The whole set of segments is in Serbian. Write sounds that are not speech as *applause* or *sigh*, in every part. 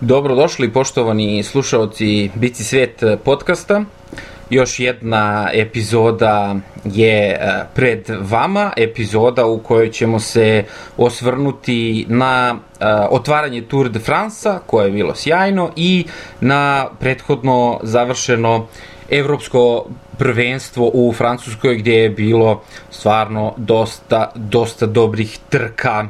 Dobrodošli poštovani slušalci Bici svet podcasta. Još jedna epizoda je e, pred vama, epizoda u kojoj ćemo se osvrnuti na e, otvaranje Tour de France koje je bilo sjajno i na prethodno završeno evropsko prvenstvo u Francuskoj gdje je bilo stvarno dosta, dosta dobrih trka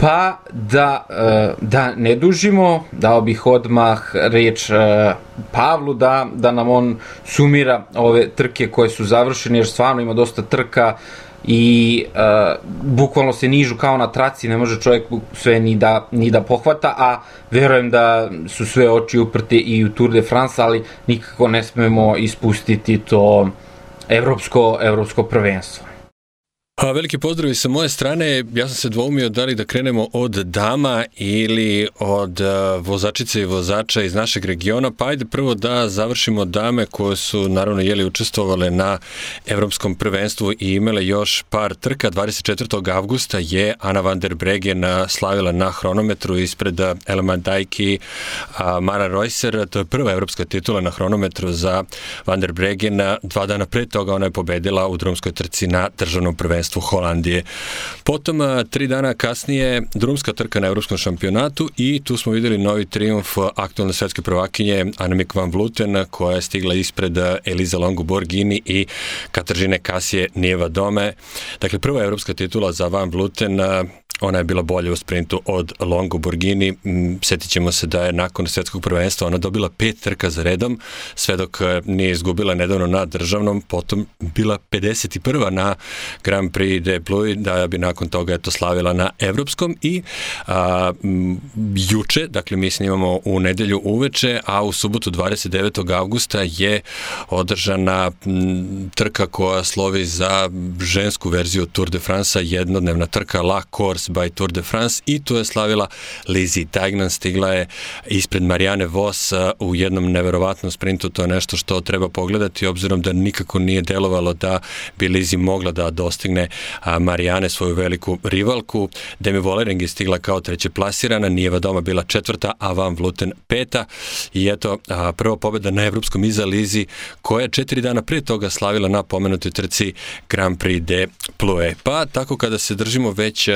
Pa da, e, da ne dužimo, dao bih odmah reč e, Pavlu da, da nam on sumira ove trke koje su završene, jer stvarno ima dosta trka i uh, bukvalno se nižu kao na traci, ne može čovjek sve ni da, ni da pohvata, a verujem da su sve oči uprte i u Tour de France, ali nikako ne smemo ispustiti to evropsko, evropsko prvenstvo. A veliki pozdrav i sa moje strane. Ja sam se dvoumio da li da krenemo od dama ili od uh, vozačice i vozača iz našeg regiona. Pa ajde prvo da završimo dame koje su naravno jeli učestvovale na evropskom prvenstvu i imale još par trka. 24. avgusta je Ana van der Bregen slavila na hronometru ispred Elma Dajki Mara Reusser. To je prva evropska titula na hronometru za van der Bregen. Dva dana pre toga ona je pobedila u drumskoj trci na državnom prvenstvu prvenstvu Holandije. Potom, tri dana kasnije, drumska trka na evropskom šampionatu i tu smo videli novi triumf aktualne svetske prvakinje Annemiek van Vluten, koja je stigla ispred Eliza Longo Borgini i Kataržine Kasije Nijeva Dome. Dakle, prva evropska titula za van Vluten, Ona je bila bolja u sprintu od Longo Borghini. Sjetit ćemo se da je nakon svetskog prvenstva ona dobila pet trka za redom, sve dok e, nije izgubila nedavno na državnom, potom bila 51. na Grand Prix de Blue, da bi nakon toga eto slavila na evropskom i a, juče, dakle mi snimamo u nedelju uveče, a u subotu 29. augusta je održana trka koja slovi za žensku verziju Tour de France, jednodnevna trka La Course by Tour de France i tu je slavila Lizzie Tagnan, stigla je ispred Marijane Vos u jednom neverovatnom sprintu, to je nešto što treba pogledati obzirom da nikako nije delovalo da bi Lizzie mogla da dostigne Marijane svoju veliku rivalku. Demi Vollering je stigla kao treće plasirana, Nijeva doma bila četvrta, a Van Vluten peta i eto prva pobeda na evropskom iza Lizzie koja je četiri dana pre toga slavila na pomenutoj trci Grand Prix de Plue. Pa tako kada se držimo već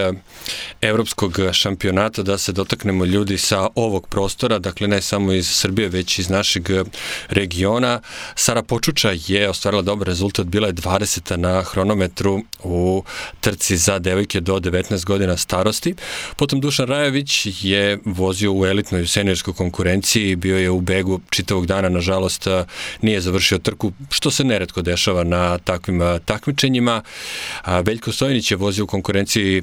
evropskog šampionata da se dotaknemo ljudi sa ovog prostora, dakle ne samo iz Srbije, već iz našeg regiona. Sara Počuča je ostvarila dobar rezultat, bila je 20. na hronometru u trci za devojke do 19 godina starosti. Potom Dušan Rajević je vozio u elitnoj seniorskoj konkurenciji, bio je u begu čitavog dana, nažalost nije završio trku, što se neretko dešava na takvim takmičenjima. Veljko Stojnić je vozio u konkurenciji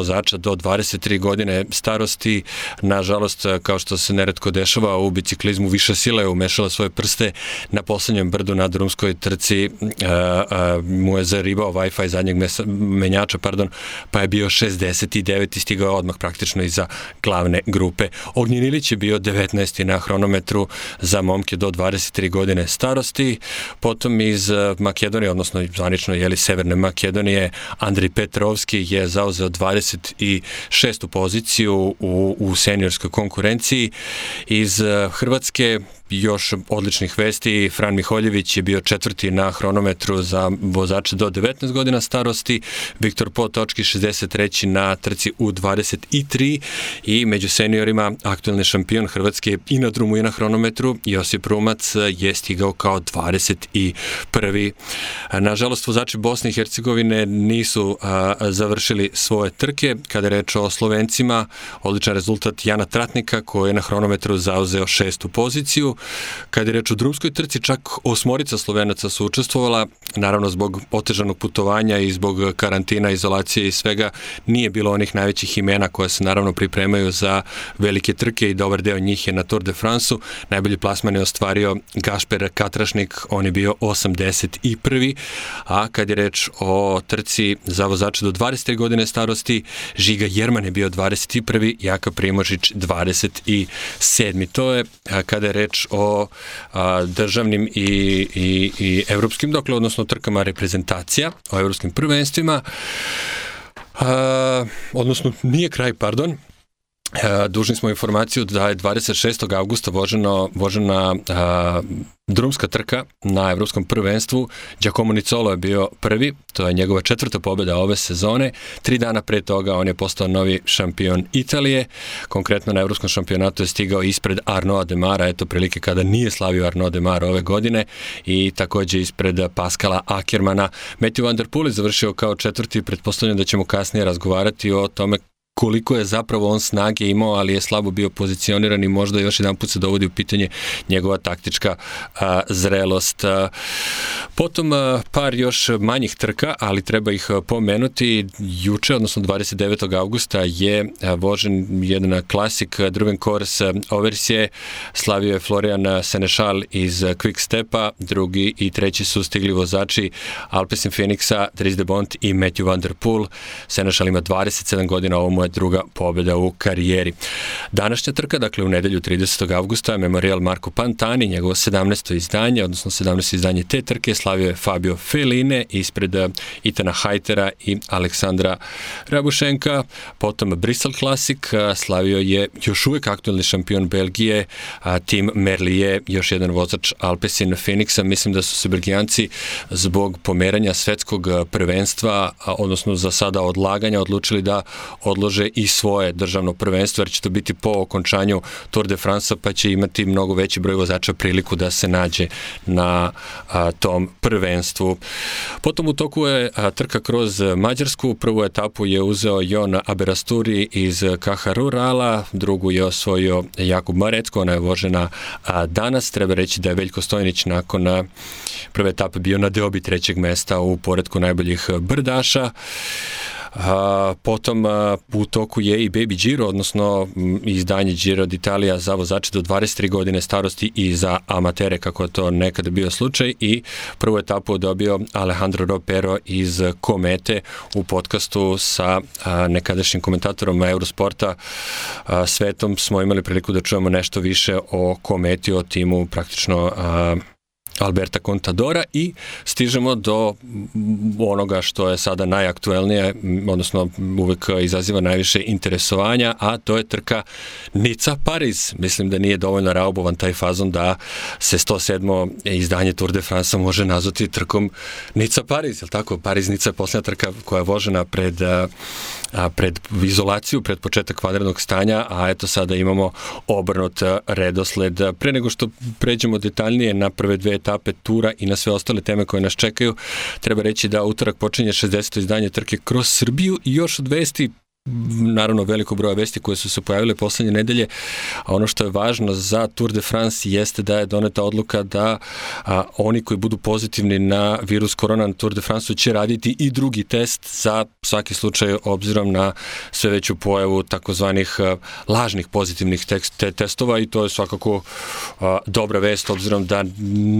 vozača do 23 godine starosti. Nažalost, kao što se neretko dešava u biciklizmu, više sila je umešala svoje prste na poslednjem brdu na drumskoj trci a, a, mu je zaribao Wi-Fi zadnjeg mesa, menjača, pardon, pa je bio 69 i stigao odmah praktično iza glavne grupe. Ognjen Ilić je bio 19. na hronometru za momke do 23 godine starosti, potom iz Makedonije, odnosno zvanično jeli Severne Makedonije, Andri Petrovski je zauzeo 20 26. poziciju u, u seniorskoj konkurenciji. Iz eh, Hrvatske još odličnih vesti. Fran Miholjević je bio četvrti na hronometru za vozače do 19 godina starosti, Viktor Potočki 63. na trci u 23 i među seniorima aktuelni šampion Hrvatske i na drumu i na hronometru Josip Rumac je stigao kao 21. Nažalost, vozači Bosne i Hercegovine nisu a, završili svoje trke. Kada je reč o Slovencima, odličan rezultat Jana Tratnika koji je na hronometru zauzeo šestu poziciju. Kad je reč o drumskoj trci, čak osmorica Slovenaca su učestvovala, naravno zbog otežanog putovanja i zbog karantina, izolacije i svega, nije bilo onih najvećih imena koja se naravno pripremaju za velike trke i dobar deo njih je na Tour de France-u. Najbolji plasman je ostvario Gašper Katrašnik, on je bio 81. A kad je reč o trci za vozače do 20. godine starosti, Žiga Jerman je bio 21. Jaka Primožić 27. To je kada je reč o a, državnim i, i, i evropskim, dokle, odnosno trkama reprezentacija, o evropskim prvenstvima, a, odnosno nije kraj, pardon, dužni smo informaciju da je 26. augusta voženo, vožena a, drumska trka na evropskom prvenstvu. Giacomo Nicolo je bio prvi, to je njegova četvrta pobjeda ove sezone. Tri dana pre toga on je postao novi šampion Italije. Konkretno na evropskom šampionatu je stigao ispred Arnoa Demara, eto prilike kada nije slavio Arnaud Demar ove godine i takođe ispred Paskala Ackermana. Matthew Van Der Poel je završio kao četvrti, pretpostavljam da ćemo kasnije razgovarati o tome koliko je zapravo on snage imao, ali je slabo bio pozicioniran i možda još jedan put se dovodi u pitanje njegova taktička a, zrelost. A, potom a, par još manjih trka, ali treba ih pomenuti. Juče, odnosno 29. augusta, je vožen jedan klasik Druven Kors Oversje, slavio je Florian Senešal iz Quick Stepa, drugi i treći su stigli vozači Alpecin Phoenixa, Dries de Bont i Matthew Van Der Poel. Senešal ima 27 godina, ovo mu je druga pobjeda u karijeri. Današnja trka, dakle u nedelju 30. avgusta, Memorial Marko Pantani, njegovo 17. izdanje, odnosno 17. izdanje te trke, slavio je Fabio Feline ispred eh, Itana Hajtera i Aleksandra Rabušenka. Potom Bristol Classic eh, slavio je još uvek aktualni šampion Belgije, Tim Merlier, još jedan vozač Alpecin Phoenixa. Mislim da su se Belgijanci zbog pomeranja svetskog eh, prvenstva, odnosno za sada odlaganja, odlučili da odlože može i svoje državno prvenstvo, jer će to biti po okončanju Tour de France, pa će imati mnogo veći broj vozača priliku da se nađe na a, tom prvenstvu. Potom u toku je a, trka kroz Mađarsku, prvu etapu je uzeo Jon Aberasturi iz Kaha Rurala, drugu je osvojio Jakub Marecko, ona je vožena a, danas, treba reći da je Veljko Stojnić nakon a, prve etape bio na deobi trećeg mesta u poredku najboljih brdaša. A, potom a, u toku je i Baby Giro, odnosno izdanje Giro d'Italia za vozače do 23 godine starosti i za amatere, kako je to nekada bio slučaj. I prvu etapu dobio Alejandro Ropero iz Komete u podcastu sa a, nekadašnjim komentatorom Eurosporta. A, Svetom smo imali priliku da čujemo nešto više o Kometi, o timu praktično a, Alberta Contadora i stižemo do onoga što je sada najaktuelnije, odnosno uvek izaziva najviše interesovanja, a to je trka Nica-Pariz. Mislim da nije dovoljno raubovan taj fazon da se 107. izdanje Tour de France može nazvati trkom Nica-Pariz, je tako? Pariz-Nica je posljedna trka koja je vožena pred, pred izolaciju, pred početak kvadratnog stanja, a eto sada imamo obrnut redosled. Pre nego što pređemo detaljnije na prve dve etape tura i na sve ostale teme koje nas čekaju. Treba reći da utorak počinje 60. izdanje trke kroz Srbiju i još od vesti naravno veliko broja vesti koje su se pojavile poslednje nedelje, a ono što je važno za Tour de France jeste da je doneta odluka da a, oni koji budu pozitivni na virus korona na Tour de France će raditi i drugi test za svaki slučaj obzirom na sve veću pojavu takozvanih lažnih pozitivnih tekst, te, testova i to je svakako a, dobra vest obzirom da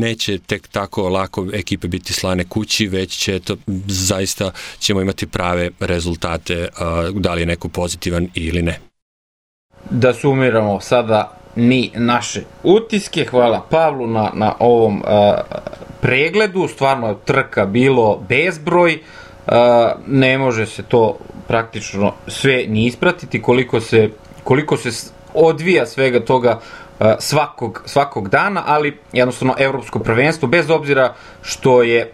neće tek tako lako ekipe biti slane kući, već će to zaista ćemo imati prave rezultate a, da li je neko pozitivan ili ne. Da sumiramo sada mi naše utiske. Hvala Pavlu na, na ovom uh, pregledu. Stvarno je trka bilo bezbroj. Uh, ne može se to praktično sve ni ispratiti koliko se, koliko se odvija svega toga svakog, svakog dana, ali jednostavno evropsko prvenstvo, bez obzira što je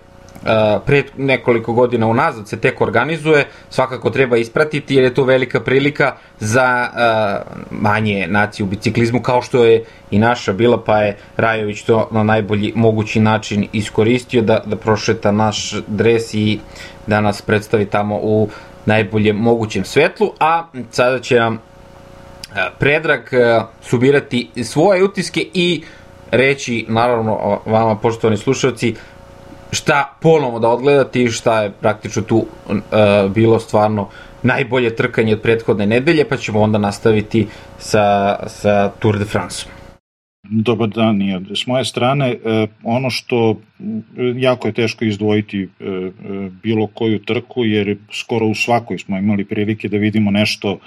pred nekoliko godina unazad se tek organizuje, svakako treba ispratiti jer je to velika prilika za manje nacije u biciklizmu kao što je i naša bila, pa je Rajović to na najbolji mogući način iskoristio da, da prošeta naš dres i da nas predstavi tamo u najboljem mogućem svetlu, a sada će nam Predrag subirati svoje utiske i reći, naravno, vama poštovani slušalci, šta ponovo da odgledati i šta je praktično tu uh, bilo stvarno najbolje trkanje od prethodne nedelje, pa ćemo onda nastaviti sa, sa Tour de France. Dobar dan i s moje strane. E, ono što jako je teško izdvojiti e, bilo koju trku, jer skoro u svakoj smo imali prilike da vidimo nešto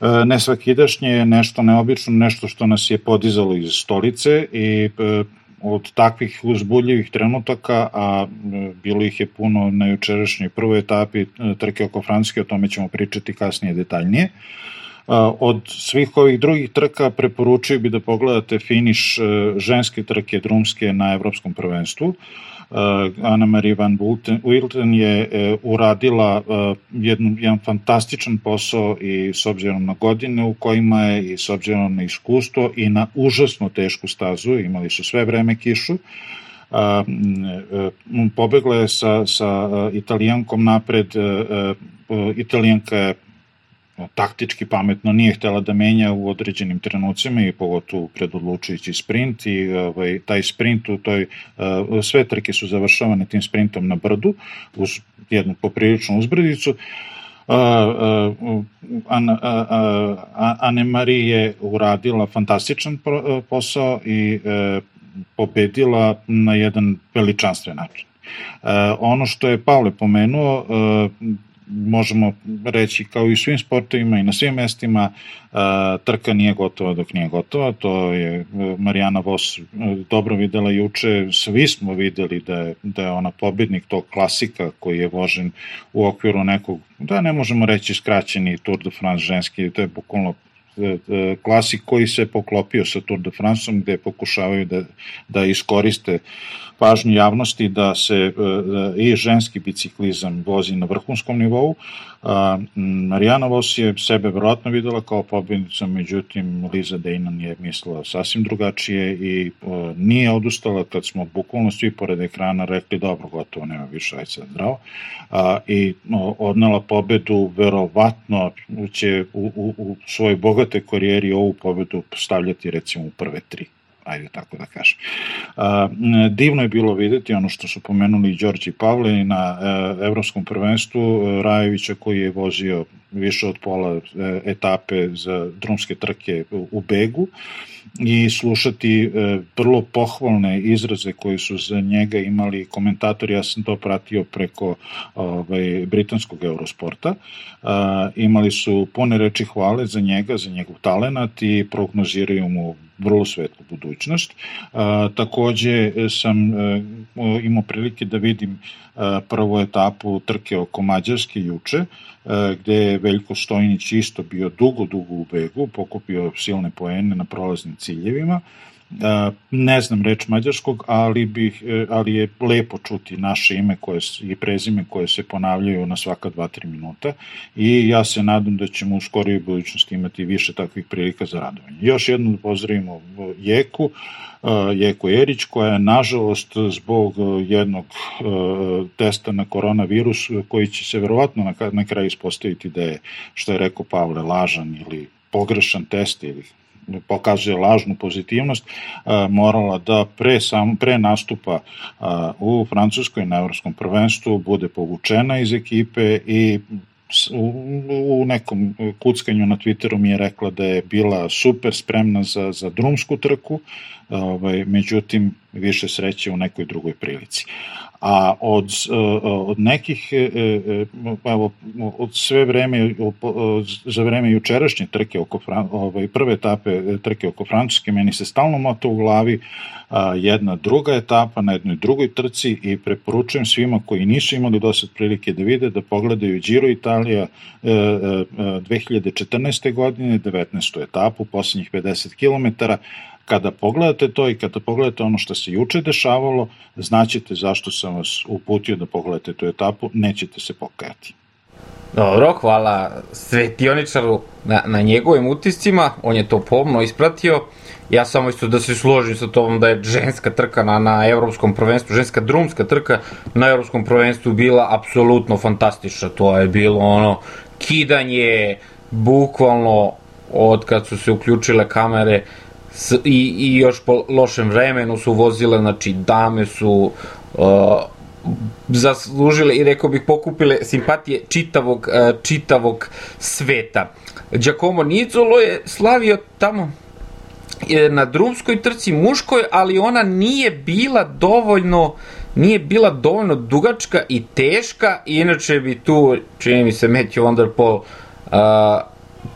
e, nesvakidašnje, nešto neobično, nešto što nas je podizalo iz stolice i od takvih uzbudljivih trenutaka, a e, bilo ih je puno na jučerašnjoj prvoj etapi e, trke oko Francuske, o tome ćemo pričati kasnije detaljnije. Od svih ovih drugih trka preporučio bi da pogledate finiš ženske trke drumske na Evropskom prvenstvu. Ana Marie van Wilton je uradila jednu, jedan fantastičan posao i s obzirom na godine u kojima je i s obzirom na iskustvo i na užasno tešku stazu, imali su sve vreme kišu, a, pobegla je sa, sa italijankom napred, italijanka je taktički pametno nije htela da menja u određenim trenucima i pogotovo predodlučujući sprint i ovaj, taj sprint u toj, sve trke su završavane tim sprintom na brdu uz jednu popriličnu uzbrdicu Ane Marie je uradila fantastičan posao i pobedila na jedan veličanstven način. E, ono što je Pavle pomenuo, možemo reći kao i u svim sportovima i na svim mestima trka nije gotova dok nije gotova, to je Marijana Vos dobro videla juče, svi smo videli da je, da je ona pobednik tog klasika koji je vožen u okviru nekog, da ne možemo reći skraćeni Tour de France ženski, to je bukvalno E, e, klasik koji se poklopio sa Tour de France-om gde pokušavaju da, da iskoriste pažnju javnosti da se da i ženski biciklizam vozi na vrhunskom nivou. A, Marijana Vos je sebe verovatno videla kao pobednica, međutim Liza Dejnan je mislila sasvim drugačije i nije odustala kad smo bukvalno svi pored ekrana rekli dobro, gotovo, nema više, ajde sad zdravo. I a, odnela pobedu, verovatno će u, u, u svojoj bogatoj karijeri ovu pobedu stavljati recimo u prve tri ajde tako da kažem. Divno je bilo videti ono što su pomenuli Đorđe Pavle na e, evropskom prvenstvu e, Rajevića koji je vozio više od pola e, etape za drumske trke u Begu i slušati vrlo pohvalne izraze koji su za njega imali komentatori, ja sam to pratio preko ovaj, britanskog eurosporta. Imali su pune reči hvale za njega, za njegov talenat i prognoziraju mu vrlo svetlu budućnost. A, takođe sam a, e, imao prilike da vidim a, prvu etapu trke oko Mađarske juče, gde je Veljko Stojnić isto bio dugo, dugo u begu, pokupio silne poene na prolaznim ciljevima ne znam reč mađarskog, ali, bih, e, ali je lepo čuti naše ime koje, i prezime koje se ponavljaju na svaka 2-3 minuta i ja se nadam da ćemo u skorijoj budućnosti imati više takvih prilika za radovanje. Još jednom da pozdravimo Jeku, Jeku Erić, koja je nažalost zbog jednog testa na koronavirus, koji će se verovatno na kraju ispostaviti da je, što je rekao Pavle, lažan ili pogrešan test ili pokazuje lažnu pozitivnost, morala da pre, sam, pre nastupa u Francuskoj na Evropskom prvenstvu bude povučena iz ekipe i u, nekom kuckanju na Twitteru mi je rekla da je bila super spremna za, za drumsku trku, ovaj, međutim više sreće u nekoj drugoj prilici a od, e, od nekih, e, e, evo, od sve vreme, za vreme jučerašnje trke oko, ovaj, prve etape trke oko Francuske, meni se stalno mota u glavi jedna druga etapa na jednoj drugoj trci i preporučujem svima koji nisu imali dosad prilike da vide da pogledaju Giro Italija 2014. godine, 19. etapu, poslednjih 50 km, Kada pogledate to i kada pogledate ono što se juče dešavalo, znaćete zašto sam vas uputio da pogledate tu etapu, nećete se pokajati. Dobro, hvala Svetioničaru na, na njegovim utiscima, on je to pomno ispratio. Ja samo isto da se složim sa tom da je ženska trka na, na evropskom prvenstvu, ženska drumska trka na evropskom prvenstvu bila apsolutno fantastična. To je bilo ono kidanje, bukvalno od kad su se uključile kamere, s, i, i još po lošem vremenu su vozile, znači dame su uh, zaslužile i rekao bih pokupile simpatije čitavog, uh, čitavog sveta. Giacomo Nizolo je slavio tamo na drumskoj trci muškoj, ali ona nije bila dovoljno nije bila dovoljno dugačka i teška, inače bi tu, čini mi se, Matthew Van Der Poel uh,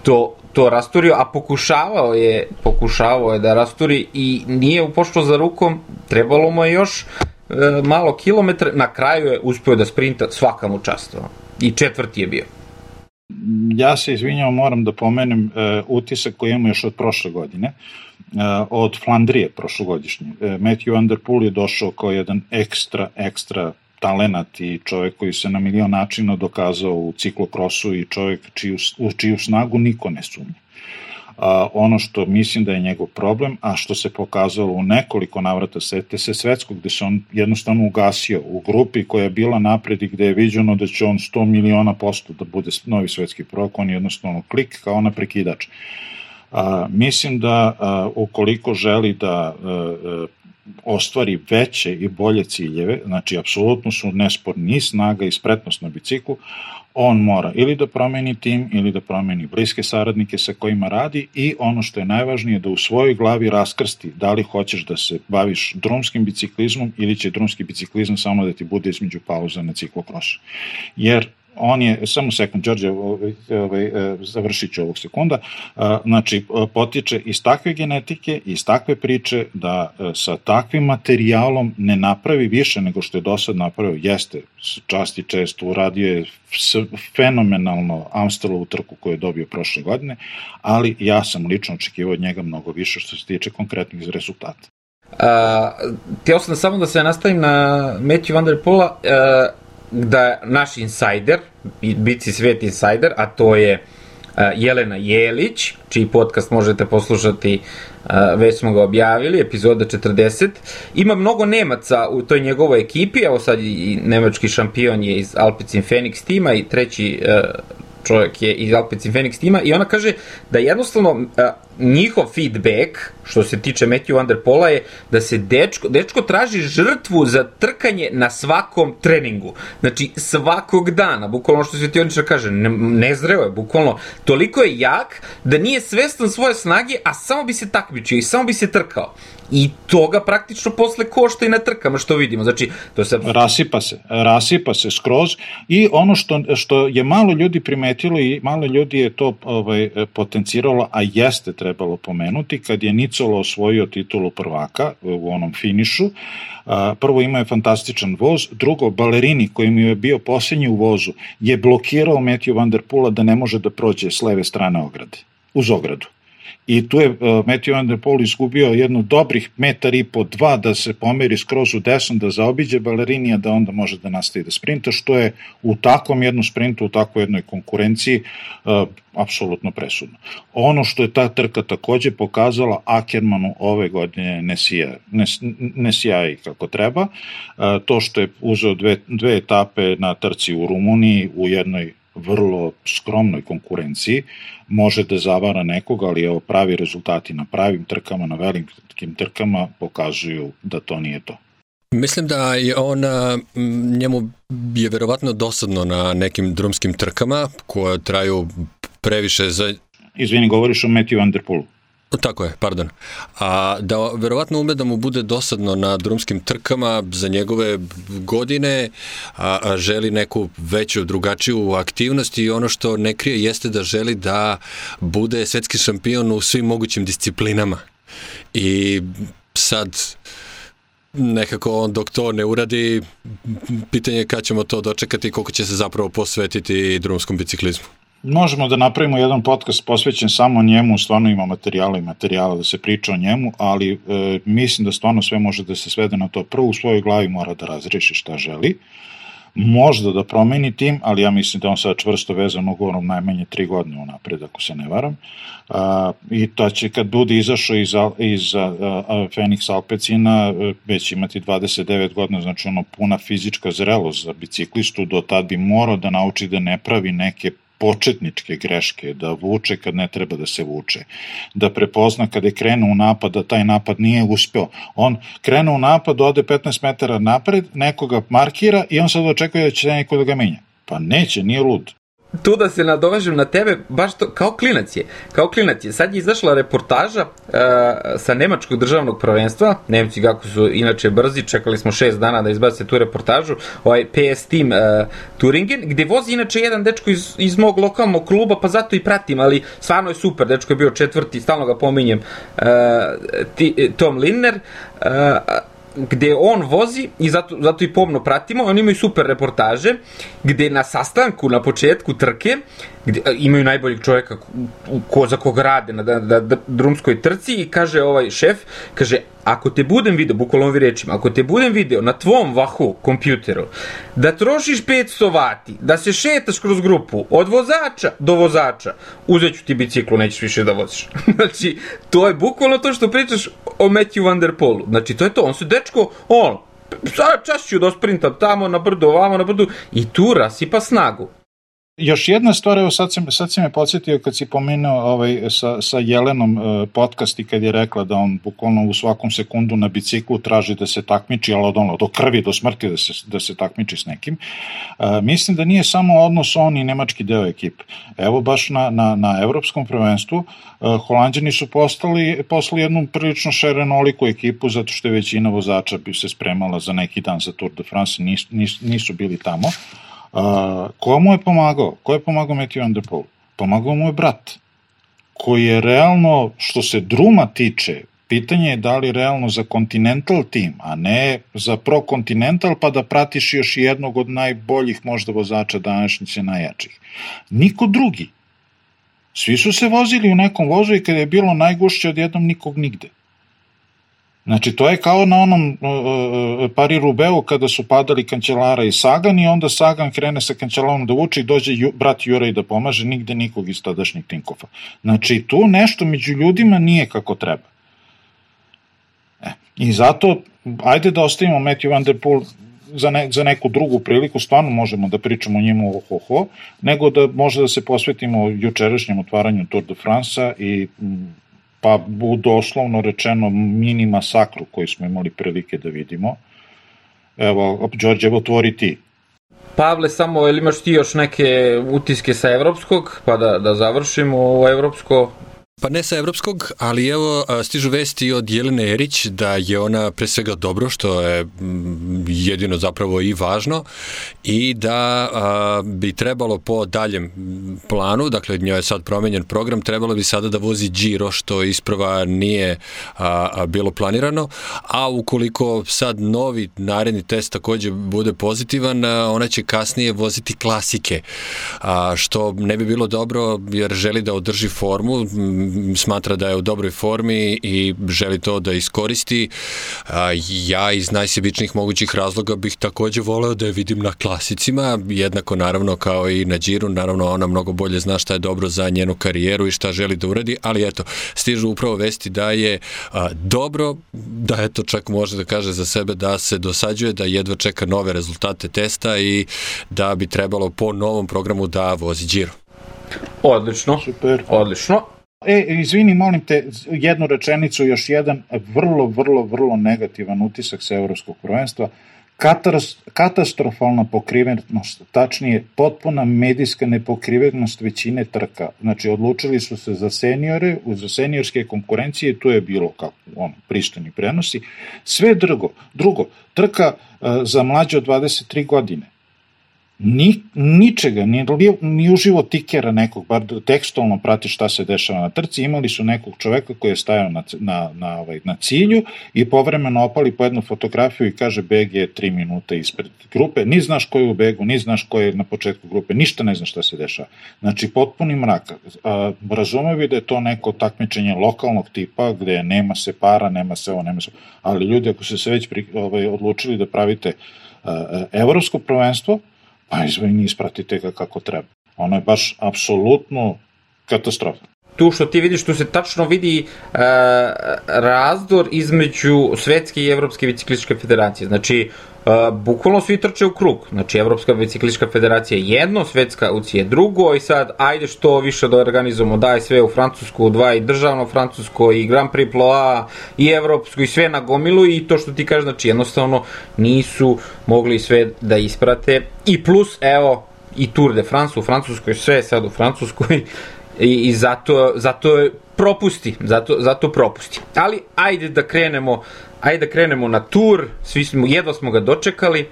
to to rasturio, a pokušavao je, pokušavao je da rasturi i nije upošlo za rukom, trebalo mu je još e, malo kilometra, na kraju je uspeo da sprinta svaka mu čast. I četvrti je bio. Ja se izvinjavam, moram da pomenem uh, utisak koji imamo još od prošle godine, uh, od Flandrije prošlogodišnje. Uh, Matthew Underpool je došao kao jedan ekstra, ekstra talenat i čovek koji se na milion načina dokazao u ciklokrosu i čovek čiju, u čiju snagu niko ne sumnja. A, ono što mislim da je njegov problem, a što se pokazalo u nekoliko navrata sete se svetskog, gde se on jednostavno ugasio u grupi koja je bila napred i gde je viđeno da će on 100 miliona posto da bude novi svetski prvak, on je jednostavno klik kao na prekidač. A, mislim da a, ukoliko želi da a, ostvari veće i bolje ciljeve, znači apsolutno su nesporni snaga i spretnost na biciklu, on mora ili da promeni tim ili da promeni bliske saradnike sa kojima radi i ono što je najvažnije da u svojoj glavi raskrsti da li hoćeš da se baviš drumskim biciklizmom ili će drumski biciklizam samo da ti bude između pauza na ciklokrosu. Jer on je, samo sekund, Đorđe, ovaj, ovaj, e, završit ću ovog sekunda, znači, potiče iz takve genetike, iz takve priče, da sa takvim materijalom ne napravi više nego što je do sad napravio, jeste, časti često, uradio je fenomenalno Amstelovu trku koju je dobio prošle godine, ali ja sam lično očekivao od njega mnogo više što se tiče konkretnih rezultata. Uh, htio sam samo da se nastavim na Matthew Van Der Poola. Uh, da naš insider, Bici svet insider, a to je uh, Jelena Jelić, čiji podcast možete poslušati, uh, već smo ga objavili, epizoda 40. Ima mnogo Nemaca u toj njegovoj ekipi, evo sad i nemački šampion je iz Alpecin Phoenix tima i treći uh, čovjek je iz Alpecin Phoenix tima i ona kaže da jednostavno njihov feedback, što se tiče Matthew Van Der Pola, je da se dečko, dečko traži žrtvu za trkanje na svakom treningu. Znači, svakog dana, bukvalno što Svetioničar kaže, ne, nezreo je, bukvalno, toliko je jak da nije svestan svoje snage, a samo bi se takmičio i samo bi se trkao. I toga praktično posle košta i na trkama što vidimo. Znači, to se... Rasipa se, rasipa se skroz i ono što, što je malo ljudi primetilo i malo ljudi je to ovaj, potenciralo, a jeste trebalo pomenuti, kad je Nicola osvojio titulu prvaka u onom finišu, prvo ima je fantastičan voz, drugo, Balerini koji mi je bio posljednji u vozu je blokirao Matthew Van Der Poola da ne može da prođe s leve strane ograde, uz ogradu i tu je uh, Matthew Van Der Poel izgubio jedno dobrih metar i po dva da se pomeri skroz u desno, da zaobiđe balerinija, da onda može da nastavi da sprinta, što je u takvom jednom sprintu, u takvoj jednoj konkurenciji uh, apsolutno presudno. Ono što je ta trka takođe pokazala Ackermanu ove godine ne, sija, ne, ne sija kako treba, uh, to što je uzeo dve, dve etape na trci u Rumuniji u jednoj vrlo skromnoj konkurenciji, može da zavara nekoga, ali evo pravi rezultati na pravim trkama, na velikim trkama pokazuju da to nije to. Mislim da je on, njemu je verovatno dosadno na nekim drumskim trkama koje traju previše za... Izvini, govoriš o Matthew Van Der Poelu. Tako je, pardon. A da verovatno ume da mu bude dosadno na drumskim trkama za njegove godine, a, a želi neku veću, drugačiju aktivnost i ono što ne krije jeste da želi da bude svetski šampion u svim mogućim disciplinama. I sad nekako on dok to ne uradi, pitanje je kada ćemo to dočekati i koliko će se zapravo posvetiti drumskom biciklizmu. Možemo da napravimo jedan podcast posvećen samo njemu, stvarno ima materijala i materijala da se priča o njemu, ali e, mislim da stvarno sve može da se svede na to. Prvo u svojoj glavi mora da razreši šta želi, možda da promeni tim, ali ja mislim da on sad čvrsto vezan ugovorom najmanje tri godine unapred, ako se ne varam. A, I to će kad bude izašao iz, iz a, a, Phoenix Alpecina e, već imati 29 godina, znači ono puna fizička zrelost za biciklistu, do tad bi morao da nauči da ne pravi neke početničke greške, da vuče kad ne treba da se vuče, da prepozna kada je krenuo u napad, da taj napad nije uspeo. On krene u napad, ode 15 metara napred, nekoga markira i on sad očekuje da će neko da ga menja. Pa neće, nije lud tu da se nadovežem na tebe, baš to, kao klinac je, kao klinac je. Sad je izašla reportaža uh, sa Nemačkog državnog prvenstva, Nemci kako su inače brzi, čekali smo šest dana da izbace tu reportažu, ovaj PS Team uh, Turingen, gde vozi inače jedan dečko iz, iz mog lokalnog kluba, pa zato i pratim, ali stvarno je super, dečko je bio četvrti, stalno ga pominjem, uh, ti, Tom Linner, uh, gde on vozi i zato, zato i pomno pratimo, oni imaju super reportaže, gde na sastanku, na početku trke, gde imaju najboljeg čoveka ko, za koga rade na, na, na drumskoj trci i kaže ovaj šef, kaže, ako te budem video, bukvalno ovi rečima, ako te budem video na tvom vahu kompjuteru, da trošiš 500 vati, da se šetaš kroz grupu, od vozača do vozača, uzet ću ti biciklu, nećeš više da voziš. *laughs* znači, to je bukvalno to što pričaš o Matthew Van Der Polu. Znači, to je to, on se dečko, on, sad čas ću da sprintam tamo na brdu, ovamo na brdu, i tu rasipa snagu. Još jedna stvar, evo sad si, sad si me podsjetio kad si pomenuo ovaj, sa, sa Jelenom uh, podcast i kad je rekla da on bukvalno u svakom sekundu na biciklu traži da se takmiči, ali od, ono, do krvi, do smrti da se, da se takmiči s nekim. Uh, mislim da nije samo odnos on i nemački deo ekipe. Evo baš na, na, na evropskom prvenstvu uh, Holandjani su postali, poslali jednu prilično šerenoliku ekipu zato što je većina vozača bi se spremala za neki dan za Tour de France, nis, nis, nisu bili tamo. A, ko mu je pomagao? Ko je pomagao Matthew Van Der Poel? Pomagao mu je brat, koji je realno, što se druma tiče, pitanje je da li realno za Continental tim, a ne za Pro Continental, pa da pratiš još jednog od najboljih možda vozača današnjice najjačih. Niko drugi. Svi su se vozili u nekom vozu i kada je bilo najgušće odjednom nikog nigde. Znači, to je kao na onom uh, pari Rubeu kada su padali kancelara i Sagan i onda Sagan krene sa kancelarom da vuče i dođe ju, brat Jurej da pomaže, nigde nikog iz tadašnjeg Tinkofa. Znači, tu nešto među ljudima nije kako treba. E, I zato, ajde da ostavimo Matthew Van Der Poel za, ne, za neku drugu priliku, stvarno možemo da pričamo o njemu ho, ho, nego da možda da se posvetimo jučerašnjem otvaranju Tour de France-a i pa u doslovno rečeno mini masakru koji smo imali prilike da vidimo. Evo, Đorđe, evo tvori ti. Pavle, samo ili imaš ti još neke utiske sa evropskog, pa da, da završimo ovo evropsko Pa ne sa evropskog, ali evo stižu vesti od Jelene Erić da je ona pre svega dobro, što je jedino zapravo i važno i da a, bi trebalo po daljem planu, dakle njoj je sad promenjen program, trebalo bi sada da vozi Giro, što isprava nije a, a, bilo planirano, a ukoliko sad novi naredni test takođe bude pozitivan, a, ona će kasnije voziti klasike, a, što ne bi bilo dobro jer želi da održi formu, smatra da je u dobroj formi i želi to da iskoristi. Ja iz najsebičnih mogućih razloga bih takođe voleo da je vidim na klasicima, jednako naravno kao i na Džiru, naravno ona mnogo bolje zna šta je dobro za njenu karijeru i šta želi da uradi, ali eto, stižu upravo vesti da je dobro, da eto čak može da kaže za sebe da se dosađuje, da jedva čeka nove rezultate testa i da bi trebalo po novom programu da vozi Džiro. Odlično. Super. Odlično. E, izvini, molim te, jednu rečenicu, još jedan vrlo, vrlo, vrlo negativan utisak sa evropskog prvenstva. Katastrofalna pokrivenost, tačnije potpuna medijska nepokrivenost većine trka. Znači, odlučili su se za seniore, za seniorske konkurencije, tu je bilo kako on, pristojni prenosi. Sve drugo, drugo, trka uh, za mlađe od 23 godine ni, ničega, ni, ni uživo tikera nekog, bar tekstualno prati šta se dešava na trci, imali su nekog čoveka koji je stajao na, na, na, ovaj, na cilju i povremeno opali po jednu fotografiju i kaže beg je 3 minuta ispred grupe, ni znaš ko je u begu, ni znaš ko je na početku grupe, ništa ne znaš šta se dešava. Znači, potpuni mrak. A, razume bi da je to neko takmičenje lokalnog tipa, gde nema se para, nema se ovo, nema se ali ljudi, ako ste se već pri, ovaj, odlučili da pravite a, evropsko prvenstvo, pa izvini, ispratite ga kako treba. Ono je baš apsolutno katastrofa. Tu što ti vidiš, tu se tačno vidi e, razdor između Svetske i Evropske biciklističke federacije. Znači, bukvalno svi trče u krug. Znači, Evropska biciklistička federacija je jedno, Svetska UCI je drugo i sad, ajde što više da organizujemo, daj sve u Francusku, dva i državno Francusko i Grand Prix Ploa i Evropsku i sve na gomilu i to što ti kažeš, znači, jednostavno nisu mogli sve da isprate. I plus, evo, i Tour de France u Francuskoj, sve sad u Francuskoj, i, i zato, zato je propusti, zato, zato propusti. Ali ajde da krenemo, ajde da krenemo na tur, svi smo, jedva smo ga dočekali,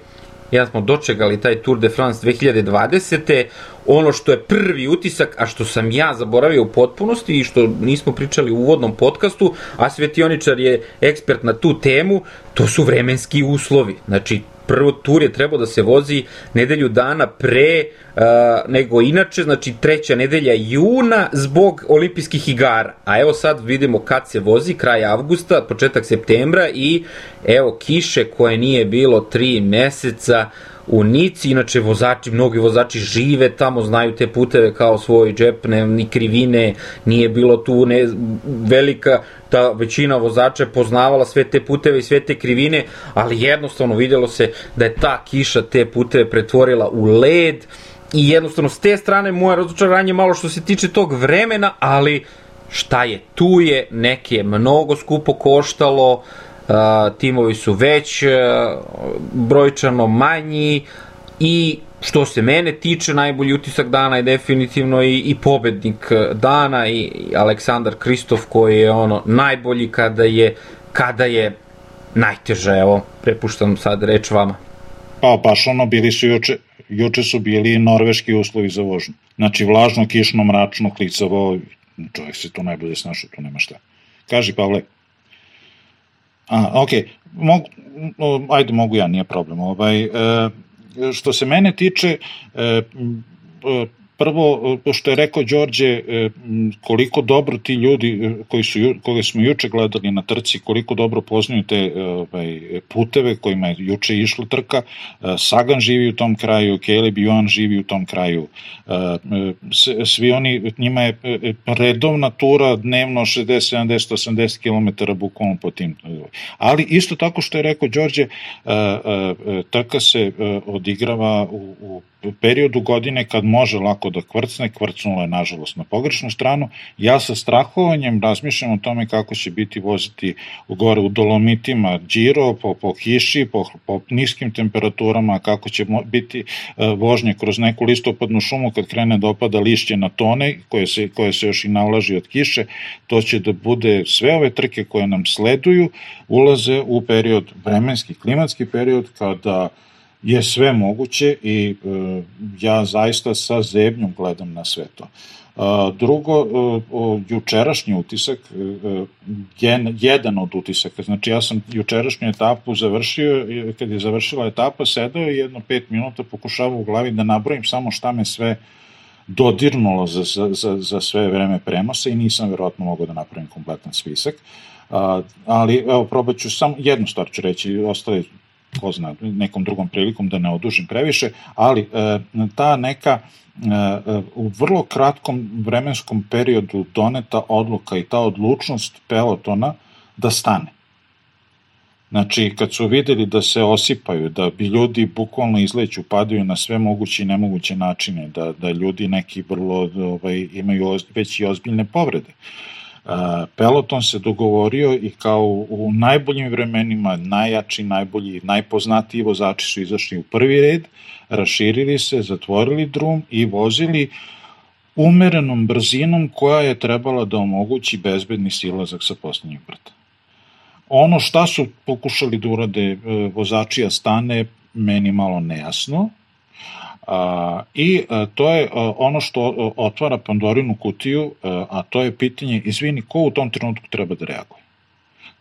jedan smo dočekali taj Tour de France 2020. ono što je prvi utisak, a što sam ja zaboravio u potpunosti i što nismo pričali u uvodnom podcastu, a Svetioničar je ekspert na tu temu, to su vremenski uslovi. Znači, prvo tur je trebao da se vozi nedelju dana pre uh, nego inače, znači treća nedelja juna zbog olimpijskih igara. A evo sad vidimo kad se vozi, kraj avgusta, početak septembra i evo kiše koje nije bilo tri meseca, u Nici, inače vozači, mnogi vozači žive tamo, znaju te puteve kao svoj džep, ne, ni krivine, nije bilo tu ne, velika, ta većina vozača je poznavala sve te puteve i sve te krivine, ali jednostavno videlo se da je ta kiša te puteve pretvorila u led i jednostavno s te strane moje razočaranje malo što se tiče tog vremena, ali šta je tu je, neke je mnogo skupo koštalo, uh, timovi su već brojčano manji i što se mene tiče, najbolji utisak dana je definitivno i, i pobednik dana i Aleksandar Kristof koji je ono najbolji kada je kada je najteže, evo, prepuštam sad reč vama. Pa, baš ono, bili su juče, juče su bili norveški uslovi za vožnju. Znači, vlažno, kišno, mračno, klicavo, čovjek se tu najbolje snašao, tu nema šta. Kaži, Pavle. A, ok, mogu, ajde mogu ja, nije problem. Ovaj, e, što se mene tiče, e, prvo, što je rekao Đorđe, e, koliko dobro ti ljudi e, koji su, koje smo juče gledali na trci, koliko dobro poznaju te e, ovaj, puteve kojima je juče išla trka, Sagan živi u tom kraju, Caleb Joan živi u tom kraju, svi oni, njima je redovna tura dnevno 60, 70, 80 km bukvalno po tim. Ali isto tako što je rekao Đorđe, trka se odigrava u, u periodu godine kad može lako da kvrcne, kvrcnulo je nažalost na pogrešnu stranu. Ja sa strahovanjem razmišljam o tome kako će biti voziti u gore u Dolomitima Giro, po, po kiši, po, po niskim temperaturama, kako će biti uh, vožnje kroz neku listopadnu šumu kad krene da opada lišće na tone koje se, koje se još i nalaži od kiše. To će da bude sve ove trke koje nam sleduju, ulaze u period, vremenski, klimatski period kada je sve moguće i e, ja zaista sa zebnjom gledam na sve to. E, drugo, e, jučerašnji utisak, gen, jedan od utisaka, znači ja sam jučerašnju etapu završio, kad je završila etapa, sedao je jedno pet minuta, pokušavao u glavi da nabrojim samo šta me sve dodirnulo za, za, za, za sve vreme prenosa i nisam verovatno mogao da napravim kompletan spisak. Uh, ali evo probat ću samo jednu stvar ću reći, ostale ko zna, nekom drugom prilikom da ne odužim previše, ali e, ta neka e, e, u vrlo kratkom vremenskom periodu doneta odluka i ta odlučnost pelotona da stane. Znači, kad su videli da se osipaju, da bi ljudi bukvalno izleću, padaju na sve moguće i nemoguće načine, da, da ljudi neki vrlo ovaj, imaju već i ozbiljne povrede. Uh, Peloton se dogovorio i kao u najboljim vremenima, najjači, najbolji, najpoznatiji vozači su izašli u prvi red, raširili se, zatvorili drum i vozili umerenom brzinom koja je trebala da omogući bezbedni silazak sa posljednjeg brda. Ono šta su pokušali da urade e, vozači Astane, meni malo nejasno, A, I a, e, to je a, e, ono što a, otvara Pandorinu kutiju, a, e, a to je pitanje, izvini, ko u tom trenutku treba da reaguje?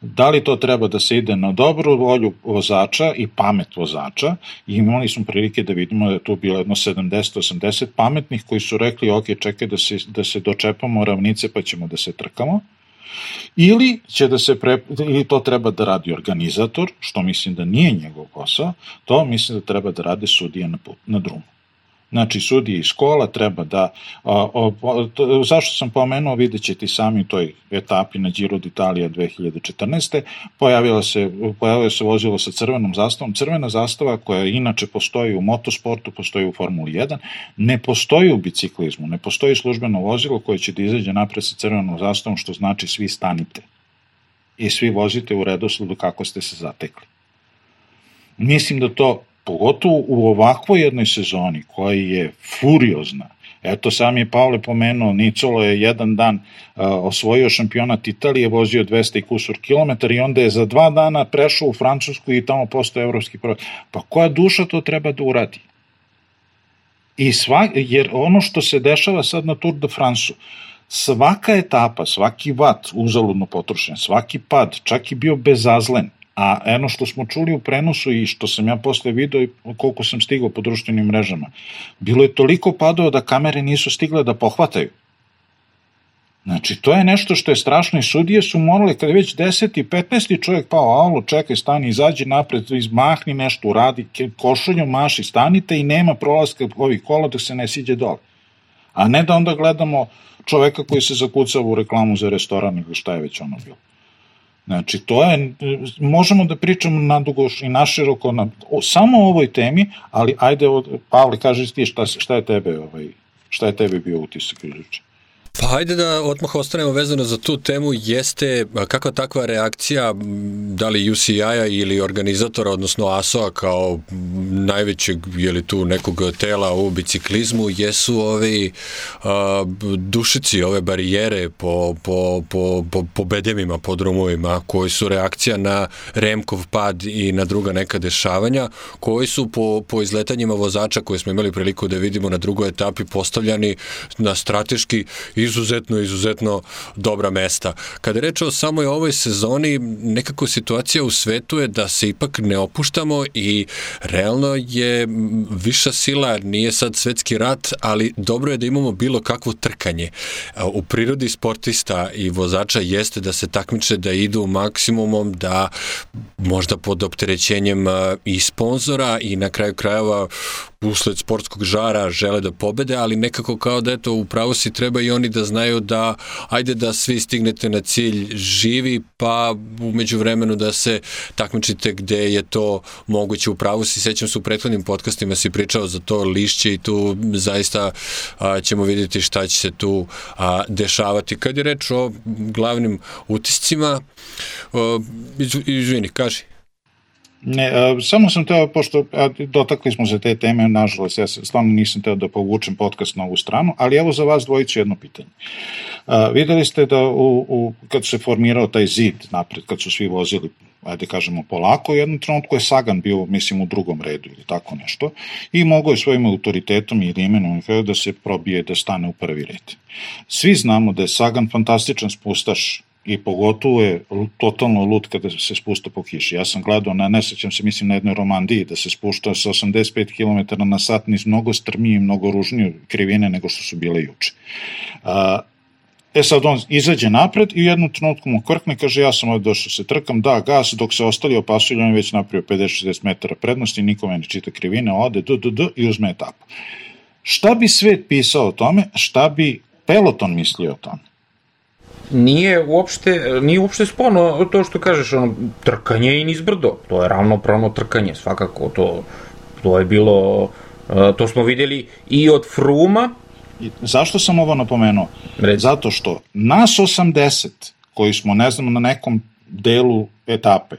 Da li to treba da se ide na dobru volju vozača i pamet vozača? I imali smo prilike da vidimo da je tu bilo jedno 70-80 pametnih koji su rekli, ok, čekaj da se, da se dočepamo ravnice pa ćemo da se trkamo. Ili će da se pre, ili to treba da radi organizator, što mislim da nije njegov posao, to mislim da treba da rade sudije na, put, na drumu. Znači, sudije iz škola treba da, a, a, to, zašto sam pomenuo, vidjet ćete sami u toj etapi na Giro d'Italia 2014. Pojavila se, pojavila se vozilo sa crvenom zastavom. Crvena zastava koja inače postoji u motosportu, postoji u Formuli 1, ne postoji u biciklizmu, ne postoji službeno vozilo koje će da izađe napred sa crvenom zastavom, što znači svi stanite i svi vozite u redosledu kako ste se zatekli. Mislim da to pogotovo u ovakvoj jednoj sezoni koja je furiozna, Eto, sam je Pavle pomenuo, Nicolo je jedan dan uh, osvojio šampionat Italije, vozio 200 i kusur kilometar i onda je za dva dana prešao u Francusku i tamo postao evropski prvak. Pa koja duša to treba da uradi? I sva, jer ono što se dešava sad na Tour de France-u, svaka etapa, svaki vat uzaludno potrošen, svaki pad, čak i bio bezazlen, a eno što smo čuli u prenosu i što sam ja posle video i koliko sam stigao po društvenim mrežama, bilo je toliko padova da kamere nisu stigle da pohvataju. Znači, to je nešto što je strašno i sudije su morali, kada već 10. i 15. čovjek pao, alo, čekaj, stani, izađi napred, izmahni nešto, uradi, košulju, maši, stanite i nema prolaska ovih kola dok se ne siđe dole. A ne da onda gledamo čoveka koji se zakucava u reklamu za restoran ili šta je već ono bilo. Znači, to je, možemo da pričamo nadugo i naširoko na, o, samo o ovoj temi, ali ajde, Pavle, kaži ti šta, šta je tebe, ovaj, šta je tebe bio utisak juče? Pa hajde da odmah ostanemo vezano za tu temu, jeste kakva takva reakcija da li UCI-a ili organizatora, odnosno ASO-a kao najvećeg ili tu nekog tela u biciklizmu, jesu ovi a, dušici, ove barijere po, po, po, po, po bedemima, po drumovima, koji su reakcija na Remkov pad i na druga neka dešavanja, koji su po, po izletanjima vozača koje smo imali priliku da vidimo na drugoj etapi postavljani na strateški izuzetno, izuzetno dobra mesta. Kada je reč o samoj ovoj sezoni, nekako situacija u svetu je da se ipak ne opuštamo i realno je viša sila, nije sad svetski rat, ali dobro je da imamo bilo kakvo trkanje. U prirodi sportista i vozača jeste da se takmiče da idu maksimumom, da možda pod opterećenjem i sponzora i na kraju krajeva usled sportskog žara žele da pobede, ali nekako kao da eto upravo si treba i oni da znaju da ajde da svi stignete na cilj živi, pa umeđu vremenu da se takmičite gde je to moguće. Upravo si, sećam se u prethodnim podcastima si pričao za to lišće i tu zaista a, ćemo vidjeti šta će se tu a, dešavati. Kad je reč o glavnim utiscima, a, izvini, kaži. Ne, a, samo sam teo, pošto a, dotakli smo se te teme, nažalost, ja stvarno nisam teo da povučem podcast na ovu stranu, ali evo za vas dvojicu jedno pitanje. A, videli ste da u, u, kad se formirao taj zid napred, kad su svi vozili ajde kažemo polako, u jednom trenutku je Sagan bio, mislim, u drugom redu ili tako nešto i mogao je svojim autoritetom ili imenom da se probije da stane u prvi red. Svi znamo da je Sagan fantastičan spustaš i pogotovo je totalno lut kada se spušta po kiši. Ja sam gledao, na, ne sećam se, mislim, na jednoj Romandiji, da se spušta sa 85 km na sat niz mnogo strmije i mnogo ružnije krivine nego što su bile juče. A, E sad on izađe napred i u jednom trenutku mu krkne, kaže ja sam ovdje došao se trkam, da gas, dok se ostali opasuju, on je već napravio 50-60 metara prednosti, nikome ne čita krivine, ode, d, d, d, i uzme etapu. Šta bi svet pisao o tome, šta bi peloton mislio o tome? Nije uopšte, nije uopšte sporno to što kažeš, ono, trkanje i nizbrdo, to je ravnopravno trkanje, svakako, to, to je bilo, e, to smo videli i od Fruma. I zašto sam ovo napomenuo? Reci. Zato što nas 80, koji smo, ne znam, na nekom delu etape,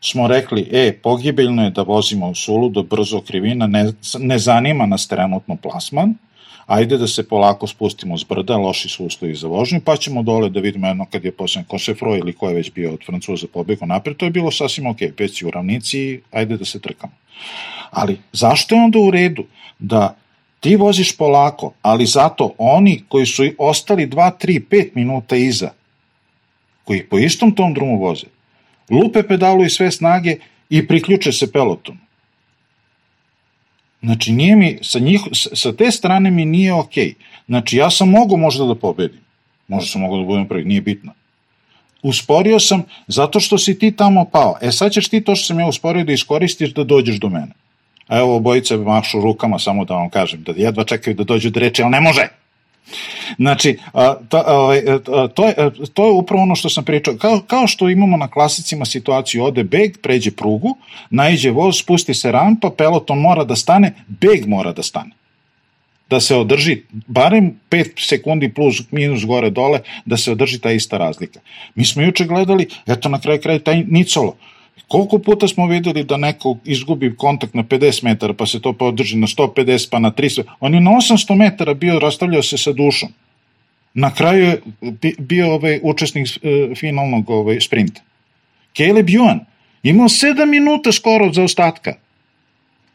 smo rekli, e, pogibeljno je da vozimo u sulu do brzo krivina, ne, ne zanima nas trenutno plasman, ajde da se polako spustimo s brda, loši su uslovi za vožnju, pa ćemo dole da vidimo jedno kad je posle Kosefro ili ko je već bio od Francuza pobegao napred, to je bilo sasvim ok, već u ravnici, ajde da se trkamo. Ali zašto je onda u redu da ti voziš polako, ali zato oni koji su ostali 2, 3, 5 minuta iza, koji po istom tom drumu voze, lupe pedalu i sve snage i priključe se pelotom. Znači, nije mi, sa, njih, sa te strane mi nije okej. Okay. Znači, ja sam mogo možda da pobedim. Možda sam mogo da budem prvi, nije bitno. Usporio sam zato što si ti tamo pao. E sad ćeš ti to što sam ja usporio da iskoristiš da dođeš do mene. A evo obojice mašu rukama samo da vam kažem, da jedva čekaju da dođu do reči, ali ne može. Znači, to, ovaj, to, je, to je upravo ono što sam pričao. Kao, kao što imamo na klasicima situaciju, ode beg, pređe prugu, naiđe voz, spusti se rampa, peloton mora da stane, beg mora da stane da se održi barem 5 sekundi plus minus gore dole da se održi ta ista razlika. Mi smo juče gledali, eto na kraju kraja taj Nicolo, Koliko puta smo videli da neko izgubi kontakt na 50 metara, pa se to podrži na 150, pa na 300, on je na 800 metara bio, rastavljao se sa dušom. Na kraju je bio ovaj učesnik e, finalnog ovaj, sprinta. Caleb Ewan imao 7 minuta skoro za ostatka.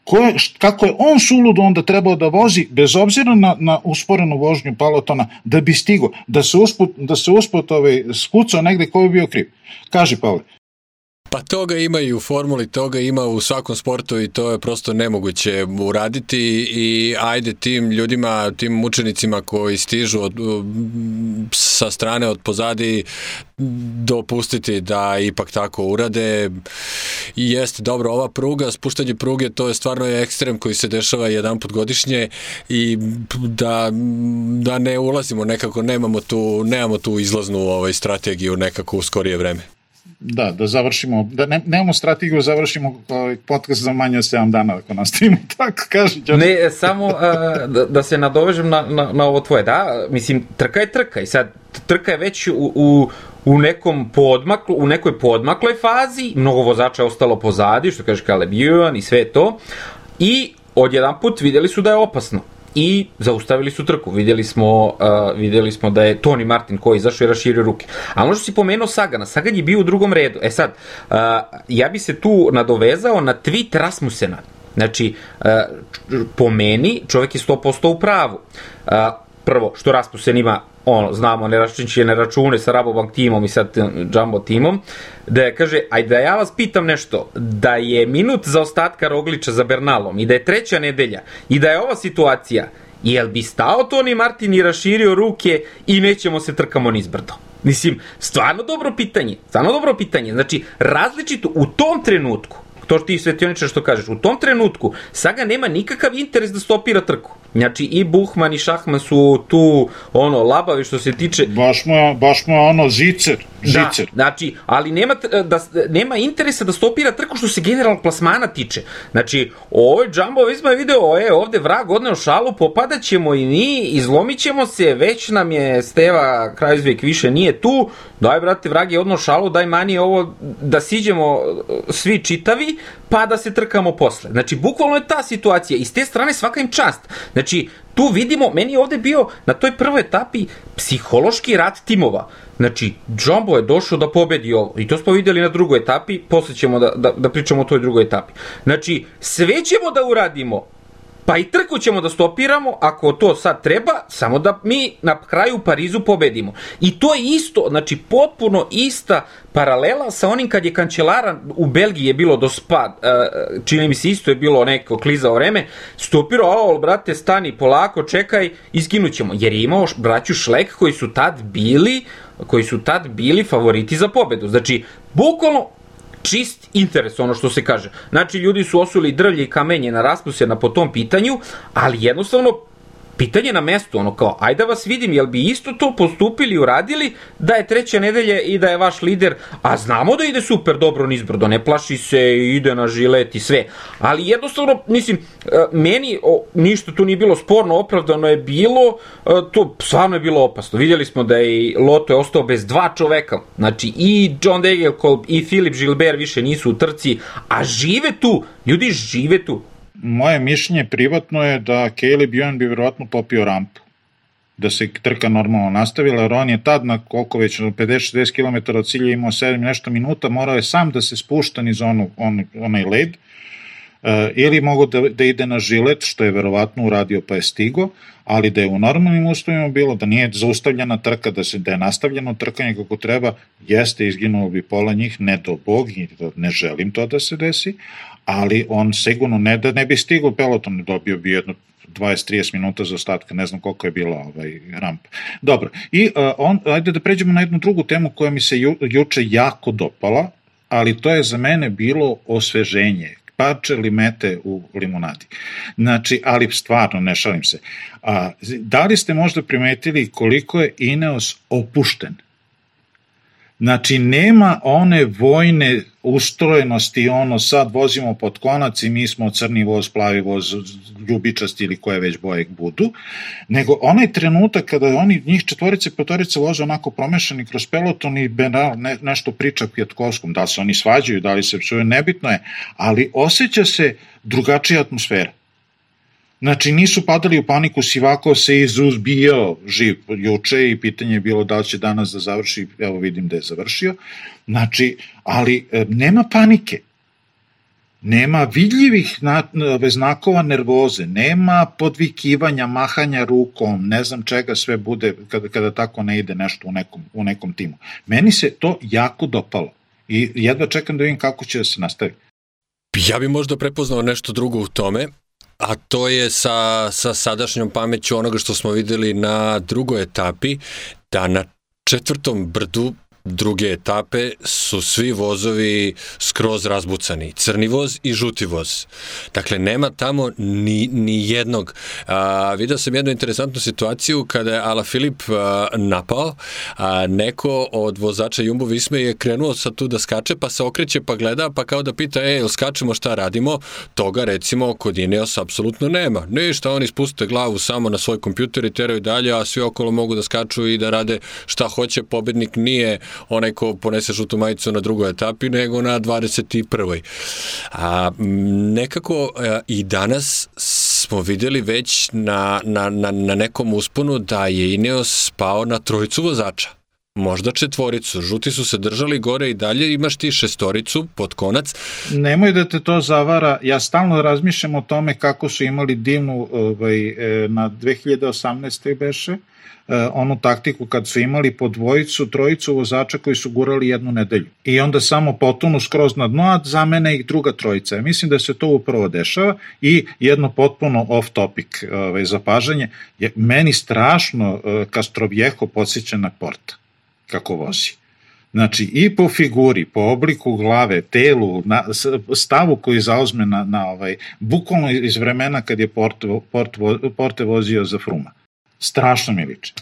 ko je, kako je on suludo onda trebao da vozi, bez obzira na, na usporenu vožnju Palotona, da bi stigo, da se usput, da se usput ovaj, skucao negde ko bi bio kriv. Kaži, Pavle. Pa toga ima i u formuli, toga ima u svakom sportu i to je prosto nemoguće uraditi i ajde tim ljudima, tim učenicima koji stižu od, sa strane od pozadi dopustiti da ipak tako urade. I jeste dobro, ova pruga, spuštanje pruge, to je stvarno ekstrem koji se dešava jedan put godišnje i da, da ne ulazimo nekako, nemamo tu, nemamo tu izlaznu ovaj, strategiju nekako u skorije vreme da, da završimo, da ne, nemamo strategiju, završimo ovaj podcast za manje od 7 dana ako nastavimo *laughs* tako, kaže Đorđe. Ne, samo uh, da, da se nadovežem na, na, na ovo tvoje, da, mislim, trka je trka i sad trka je već u, u, u nekom podmaklu, u nekoj podmakloj fazi, mnogo vozača je ostalo pozadi, što kaže Caleb Ewan i sve to, i odjedan put videli su da je opasno i zaustavili su trku. Videli smo, uh, videli smo da je Tony Martin koji izašao i raširio ruke. A ono što si pomenuo Sagana, Sagan je bio u drugom redu. E sad, uh, ja bi se tu nadovezao na tweet Rasmusena. Znači, uh, po meni, čovjek je 100% u pravu. Uh, prvo, što Rasmussen ima ono, znamo, ne ne račune sa Rabobank timom i sa Jumbo timom, da je, kaže, ajde da ja vas pitam nešto, da je minut za ostatka Rogliča za Bernalom i da je treća nedelja i da je ova situacija, jel bi stao Toni Martin i raširio ruke i nećemo se trkamo nizbrdo? Mislim, stvarno dobro pitanje, stvarno dobro pitanje. Znači, različito u tom trenutku, to što ti svetioničar što kažeš, u tom trenutku Saga nema nikakav interes da stopira trku. Znači i Buhman i Šahman su tu ono labavi što se tiče baš mu baš mu ono zicer da, žicer. Da, znači, ali nema da nema interesa da stopira trku što se generalnog plasmana tiče. Znači, ovaj Jumbo Visma je video, e, ovde vrag odneo šalu, popadaćemo i mi, izlomićemo se, već nam je Steva Krajzvek više nije tu. Daj brate, vrag je odneo šalu, daj mani ovo da siđemo svi čitavi pa da se trkamo posle. Znači, bukvalno je ta situacija i s te strane svaka im čast. Znači, tu vidimo, meni je ovde bio na toj prvoj etapi psihološki rat timova. Znači, Jumbo je došao da pobedi ovo. I to smo videli na drugoj etapi, posle ćemo da, da, da pričamo o toj drugoj etapi. Znači, sve ćemo da uradimo Pa i trku ćemo da stopiramo, ako to sad treba, samo da mi na kraju u Parizu pobedimo. I to je isto, znači potpuno ista paralela sa onim kad je kancelara u Belgiji je bilo do spad, e, čini mi se isto je bilo neko klizao vreme, stopirao, o, brate, stani polako, čekaj, izginućemo. Jer je imao braću Šlek koji su tad bili koji su tad bili favoriti za pobedu. Znači, bukvalno čist interes, ono što se kaže. Znači, ljudi su osuli drvlje i kamenje na raspusena po tom pitanju, ali jednostavno pitanje na mestu, ono kao, ajde da vas vidim, jel bi isto to postupili i uradili da je treća nedelja i da je vaš lider, a znamo da ide super dobro nizbrdo, ne plaši se, ide na žilet i sve, ali jednostavno, mislim, e, meni o, ništa tu nije bilo sporno, opravdano je bilo, e, to stvarno je bilo opasno. Vidjeli smo da je Loto je ostao bez dva čoveka, znači i John Degelkolb i Filip Gilbert više nisu u trci, a žive tu, ljudi žive tu, moje mišljenje privatno je da Caleb Ewan bi verovatno popio rampu da se trka normalno nastavila, jer on je tad na koliko već 50-60 km od cilja imao 7 nešto minuta, morao je sam da se spušta niz onu, on, onaj led, ili mogo da, da ide na žilet, što je verovatno uradio pa je stigo, ali da je u normalnim uslovima bilo, da nije zaustavljena trka, da se da je nastavljeno trkanje kako treba, jeste izginulo bi pola njih, ne do bog, ne želim to da se desi, ali on sigurno ne da ne bi stigao peloton, dobio bi jedno 20-30 minuta za ostatka, ne znam koliko je bila ovaj ramp. Dobro, i uh, on, ajde da pređemo na jednu drugu temu koja mi se ju, juče jako dopala, ali to je za mene bilo osveženje parče limete u limunadi. Znači, ali stvarno, ne šalim se. A, da li ste možda primetili koliko je Ineos opušten? Znači, nema one vojne ustrojenosti, ono sad vozimo pod konac i mi smo crni voz, plavi voz, ljubičasti ili koje već boje budu, nego onaj trenutak kada oni, njih četvorice, petorice voze onako promešani kroz peloton i Benal ne, nešto priča Kvijetkovskom, da se oni svađaju, da li se psuje, nebitno je, ali osjeća se drugačija atmosfera. Znači, nisu padali u paniku, Sivako se izuzbijao živ juče i pitanje je bilo da li će danas da završi, evo vidim da je završio. Znači, ali e, nema panike. nema vidljivih znakova nervoze, nema podvikivanja, mahanja rukom, ne znam čega sve bude kada, kada tako ne ide nešto u nekom, u nekom timu. Meni se to jako dopalo i jedva čekam da vidim kako će da se nastavi. Ja bi možda prepoznao nešto drugo u tome, a to je sa, sa sadašnjom pameću onoga što smo videli na drugoj etapi, da na četvrtom brdu druge etape su svi vozovi skroz razbucani. Crni voz i žuti voz. Dakle, nema tamo ni, ni jednog. A, vidio sam jednu interesantnu situaciju kada je Ala Filip a, napao, a neko od vozača Jumbo Visme je krenuo sa tu da skače, pa se okreće pa gleda, pa kao da pita, e, jel skačemo šta radimo? Toga, recimo, kod Ineos apsolutno nema. Ništa, oni spuste glavu samo na svoj kompjuter i teraju dalje, a svi okolo mogu da skaču i da rade šta hoće. Pobednik nije onaj ko ponese žutu majicu na drugoj etapi, nego na 21. A nekako a, i danas smo videli već na, na, na, na nekom usponu da je Ineos spao na trojicu vozača možda četvoricu. Žuti su se držali gore i dalje, imaš ti šestoricu pod konac. Nemoj da te to zavara, ja stalno razmišljam o tome kako su imali divnu ovaj, e, na 2018. beše, E, onu taktiku kad su imali po dvojicu, trojicu vozača koji su gurali jednu nedelju. I onda samo potunu skroz na dno, a zamene ih druga trojica. Mislim da se to upravo dešava i jedno potpuno off topic ovaj, zapažanje. Je, meni strašno e, podsjeća na Porta kako vozi. Znači, i po figuri, po obliku glave, telu, na, stavu koji zauzme na, na ovaj, bukvalno iz vremena kad je Porte, Porte, Porte vozio za Fruma. Strašno mi liče.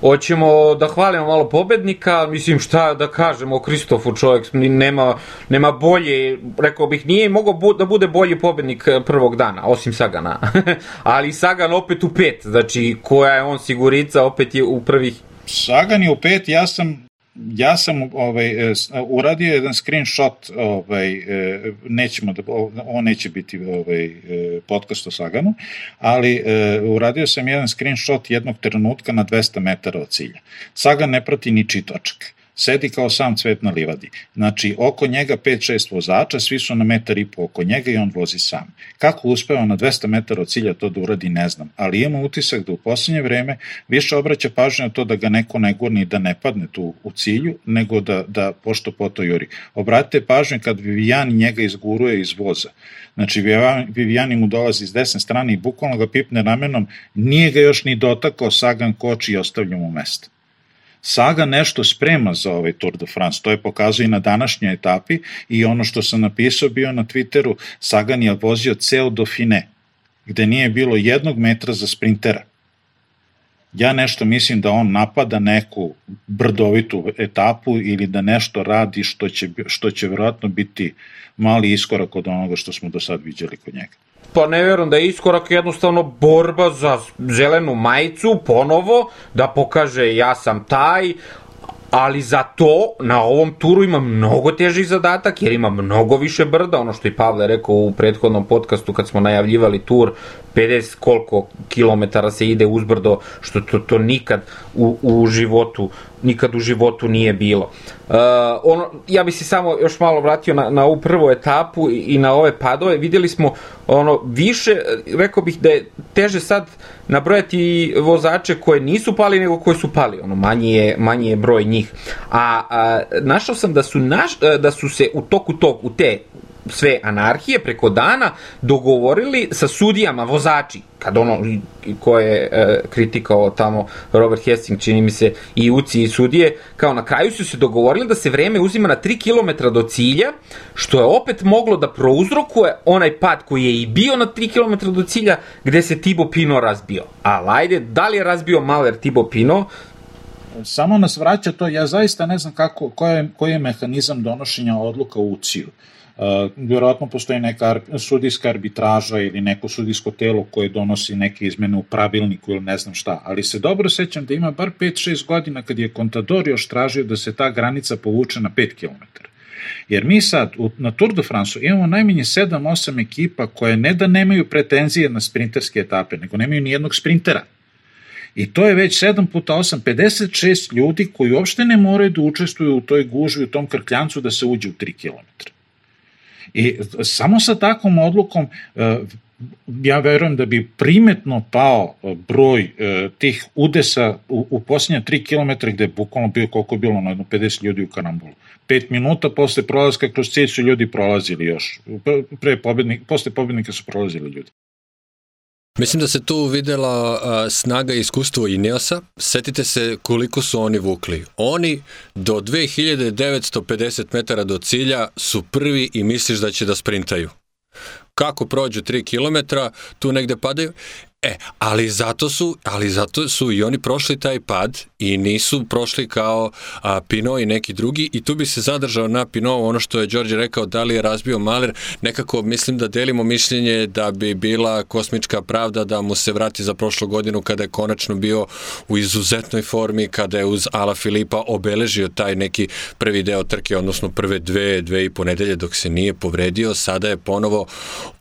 Hoćemo da hvalimo malo pobednika, mislim šta da kažemo o Kristofu čovjek, nema, nema bolje, rekao bih, nije mogao bu, da bude bolji pobednik eh, prvog dana, osim Sagana. *laughs* Ali Sagan opet u pet, znači koja je on sigurica, opet je u prvih Sagan je u pet, ja sam ja sam ovaj, e, uradio jedan screenshot, ovaj, e, nećemo da, on neće biti ovaj, e, podcast o Saganu, ali uradio sam jedan screenshot jednog trenutka na 200 metara od cilja. Sagan ne prati ni čitočak sedi kao sam cvet na livadi. Znači, oko njega 5-6 vozača, svi su na metar i po oko njega i on vozi sam. Kako uspeva na 200 metara od cilja to da uradi, ne znam, ali ima utisak da u poslednje vreme više obraća pažnju na to da ga neko ne gurni da ne padne tu u cilju, nego da, da pošto po to juri. Obratite pažnju kad Viviani njega izguruje iz voza. Znači, Viviani mu dolazi s desne strane i bukvalno ga pipne ramenom, nije ga još ni dotakao, Sagan koči i ostavlja mu mesto. Saga nešto sprema za ovaj Tour de France, to je pokazuje i na današnjoj etapi i ono što sam napisao bio na Twitteru, Sagan je vozio ceo Dauphiné, gde nije bilo jednog metra za sprintera. Ja nešto mislim da on napada neku brdovitu etapu ili da nešto radi što će, što će verovatno biti mali iskorak od onoga što smo do sad viđali kod njega pa ne verujem da je iskorak jednostavno borba za zelenu majicu ponovo, da pokaže ja sam taj, ali za to na ovom turu ima mnogo težih zadatak jer ima mnogo više brda, ono što i Pavle rekao u prethodnom podcastu kad smo najavljivali tur, 50 koliko kilometara se ide uzbrdo, što to, to nikad u, u životu nikad u životu nije bilo. Uh, ono, ja bih se samo još malo vratio na, na ovu prvu etapu i, i na ove padove. Videli smo ono više, rekao bih da je teže sad nabrojati vozače koje nisu pali nego koji su pali. Ono, manji je, manji je broj njih. A, a našao sam da su, naš, da su se u toku tog, u te sve anarhije preko dana dogovorili sa sudijama, vozači, kad ono ko je e, kritikao tamo Robert Hastings, čini mi se i uci i sudije, kao na kraju su se dogovorili da se vreme uzima na 3 km do cilja, što je opet moglo da prouzrokuje onaj pad koji je i bio na 3 km do cilja, gde se Tibo Pino razbio. A ajde, da li je razbio Maler Tibo Pino, samo nas vraća to, ja zaista ne znam kako, koji je, koji je mehanizam donošenja odluka u UCI-u. Uh, vjerojatno postoji neka sudijska arbitraža ili neko sudijsko telo koje donosi neke izmene u pravilniku ili ne znam šta, ali se dobro sećam da ima bar 5-6 godina kad je Contador još tražio da se ta granica povuče na 5 km. Jer mi sad na Tour de France imamo najmanje 7-8 ekipa koje ne da nemaju pretenzije na sprinterske etape, nego nemaju ni jednog sprintera. I to je već 7 puta 8, 56 ljudi koji uopšte ne moraju da učestvuju u toj gužvi, u tom krkljancu da se uđe u 3 km. I samo sa takvom odlukom ja verujem da bi primetno pao broj tih udesa u, u posljednje 3 km gde je bukvalno bio koliko je bilo na jedno 50 ljudi u karambolu. 5 minuta posle prolaska kroz cilj su ljudi prolazili još. Pre pobednik, posle pobednika su prolazili ljudi. Mislim da se tu videla uh, snaga i iskustvo Ineosa. Setite se koliko su oni vukli. Oni do 2950 metara do cilja su prvi i misliš da će da sprintaju. Kako prođu 3 km, tu negde padaju. E, ali zato su, ali zato su i oni prošli taj pad i nisu prošli kao a, Pino i neki drugi i tu bi se zadržao na Pino ono što je Đorđe rekao da li je razbio Maler, nekako mislim da delimo mišljenje da bi bila kosmička pravda da mu se vrati za prošlu godinu kada je konačno bio u izuzetnoj formi, kada je uz Ala Filipa obeležio taj neki prvi deo trke, odnosno prve dve, dve i po nedelje dok se nije povredio, sada je ponovo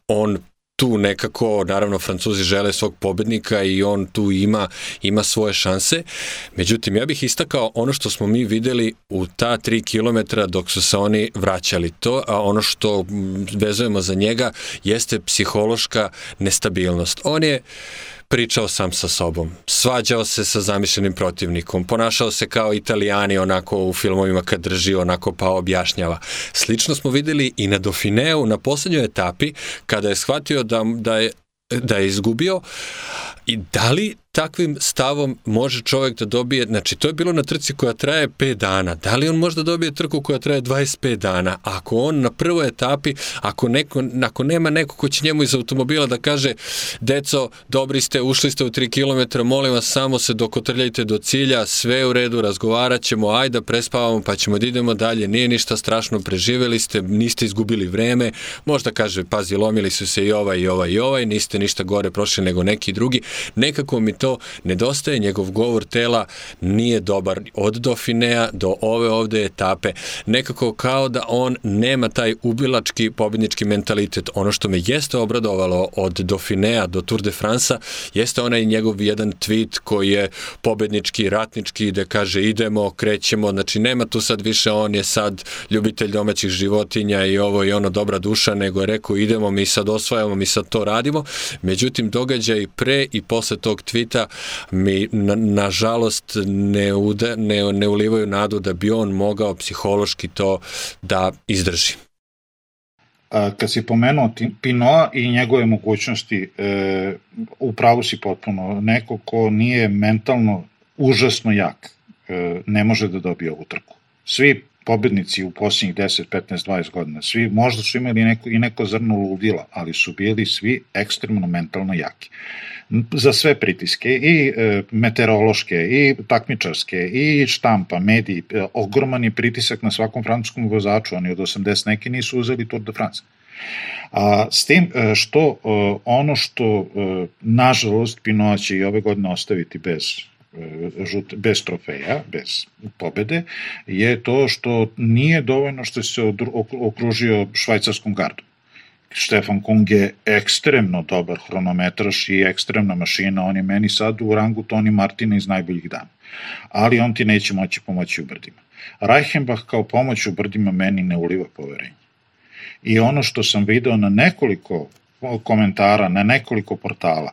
on tu nekako, naravno Francuzi žele svog pobednika i on tu ima, ima svoje šanse. Međutim, ja bih istakao ono što smo mi videli u ta 3 km dok su se oni vraćali. To, a ono što vezujemo za njega jeste psihološka nestabilnost. On je pričao sam sa sobom, svađao se sa zamišljenim protivnikom, ponašao se kao italijani onako u filmovima kad drži onako pa objašnjava. Slično smo videli i na Dauphineu na poslednjoj etapi kada je shvatio da, da je da je izgubio. I da li takvim stavom može čovjek da dobije, znači to je bilo na trci koja traje 5 dana, da li on možda dobije trku koja traje 25 dana, ako on na prvoj etapi, ako, neko, ako nema neko ko će njemu iz automobila da kaže, deco, dobri ste, ušli ste u 3 km, molim vas, samo se dokotrljajte do cilja, sve u redu, razgovarat ćemo, ajde prespavamo, pa ćemo da idemo dalje, nije ništa strašno, preživeli ste, niste izgubili vreme, možda kaže, pazi, lomili su se i ovaj, i ovaj, i ovaj, niste ništa gore prošli nego neki drugi, nekako mi to nedostaje, njegov govor tela nije dobar od Dauphinea do ove ovde etape. Nekako kao da on nema taj ubilački pobjednički mentalitet. Ono što me jeste obradovalo od Dauphinea do Tour de France jeste onaj njegov jedan tweet koji je pobednički, ratnički, da kaže idemo, krećemo, znači nema tu sad više, on je sad ljubitelj domaćih životinja i ovo i ono dobra duša, nego je rekao idemo, mi sad osvajamo, mi sad to radimo. Međutim, događaj pre i posle tog tweeta sveta mi na, nažalost ne, ude, ne, ne ulivaju nadu da bi on mogao psihološki to da izdrži. Kad si pomenuo Pinoa i njegove mogućnosti, e, upravo si potpuno, neko ko nije mentalno užasno jak, e, ne može da dobije ovu trku. Svi pobednici u posljednjih 10, 15, 20 godina, svi možda su imali neko, i neko zrno ludila, ali su bili svi ekstremno mentalno jaki. Za sve pritiske, i e, meteorološke, i takmičarske, i štampa, mediji, e, ogroman je pritisak na svakom francuskom vozaču, oni od 80 neki nisu uzeli Tour de France. A, s tim e, što e, ono što e, nažalost Pinoa će i ove godine ostaviti bez žut, bez trofeja, bez pobede, je to što nije dovoljno što se okružio švajcarskom gardom. Stefan Kung je ekstremno dobar hronometraš i ekstremna mašina, on je meni sad u rangu Toni Martina iz najboljih dana. Ali on ti neće moći pomoći u brdima. Reichenbach kao pomoć u brdima meni ne uliva poverenje. I ono što sam video na nekoliko komentara na nekoliko portala.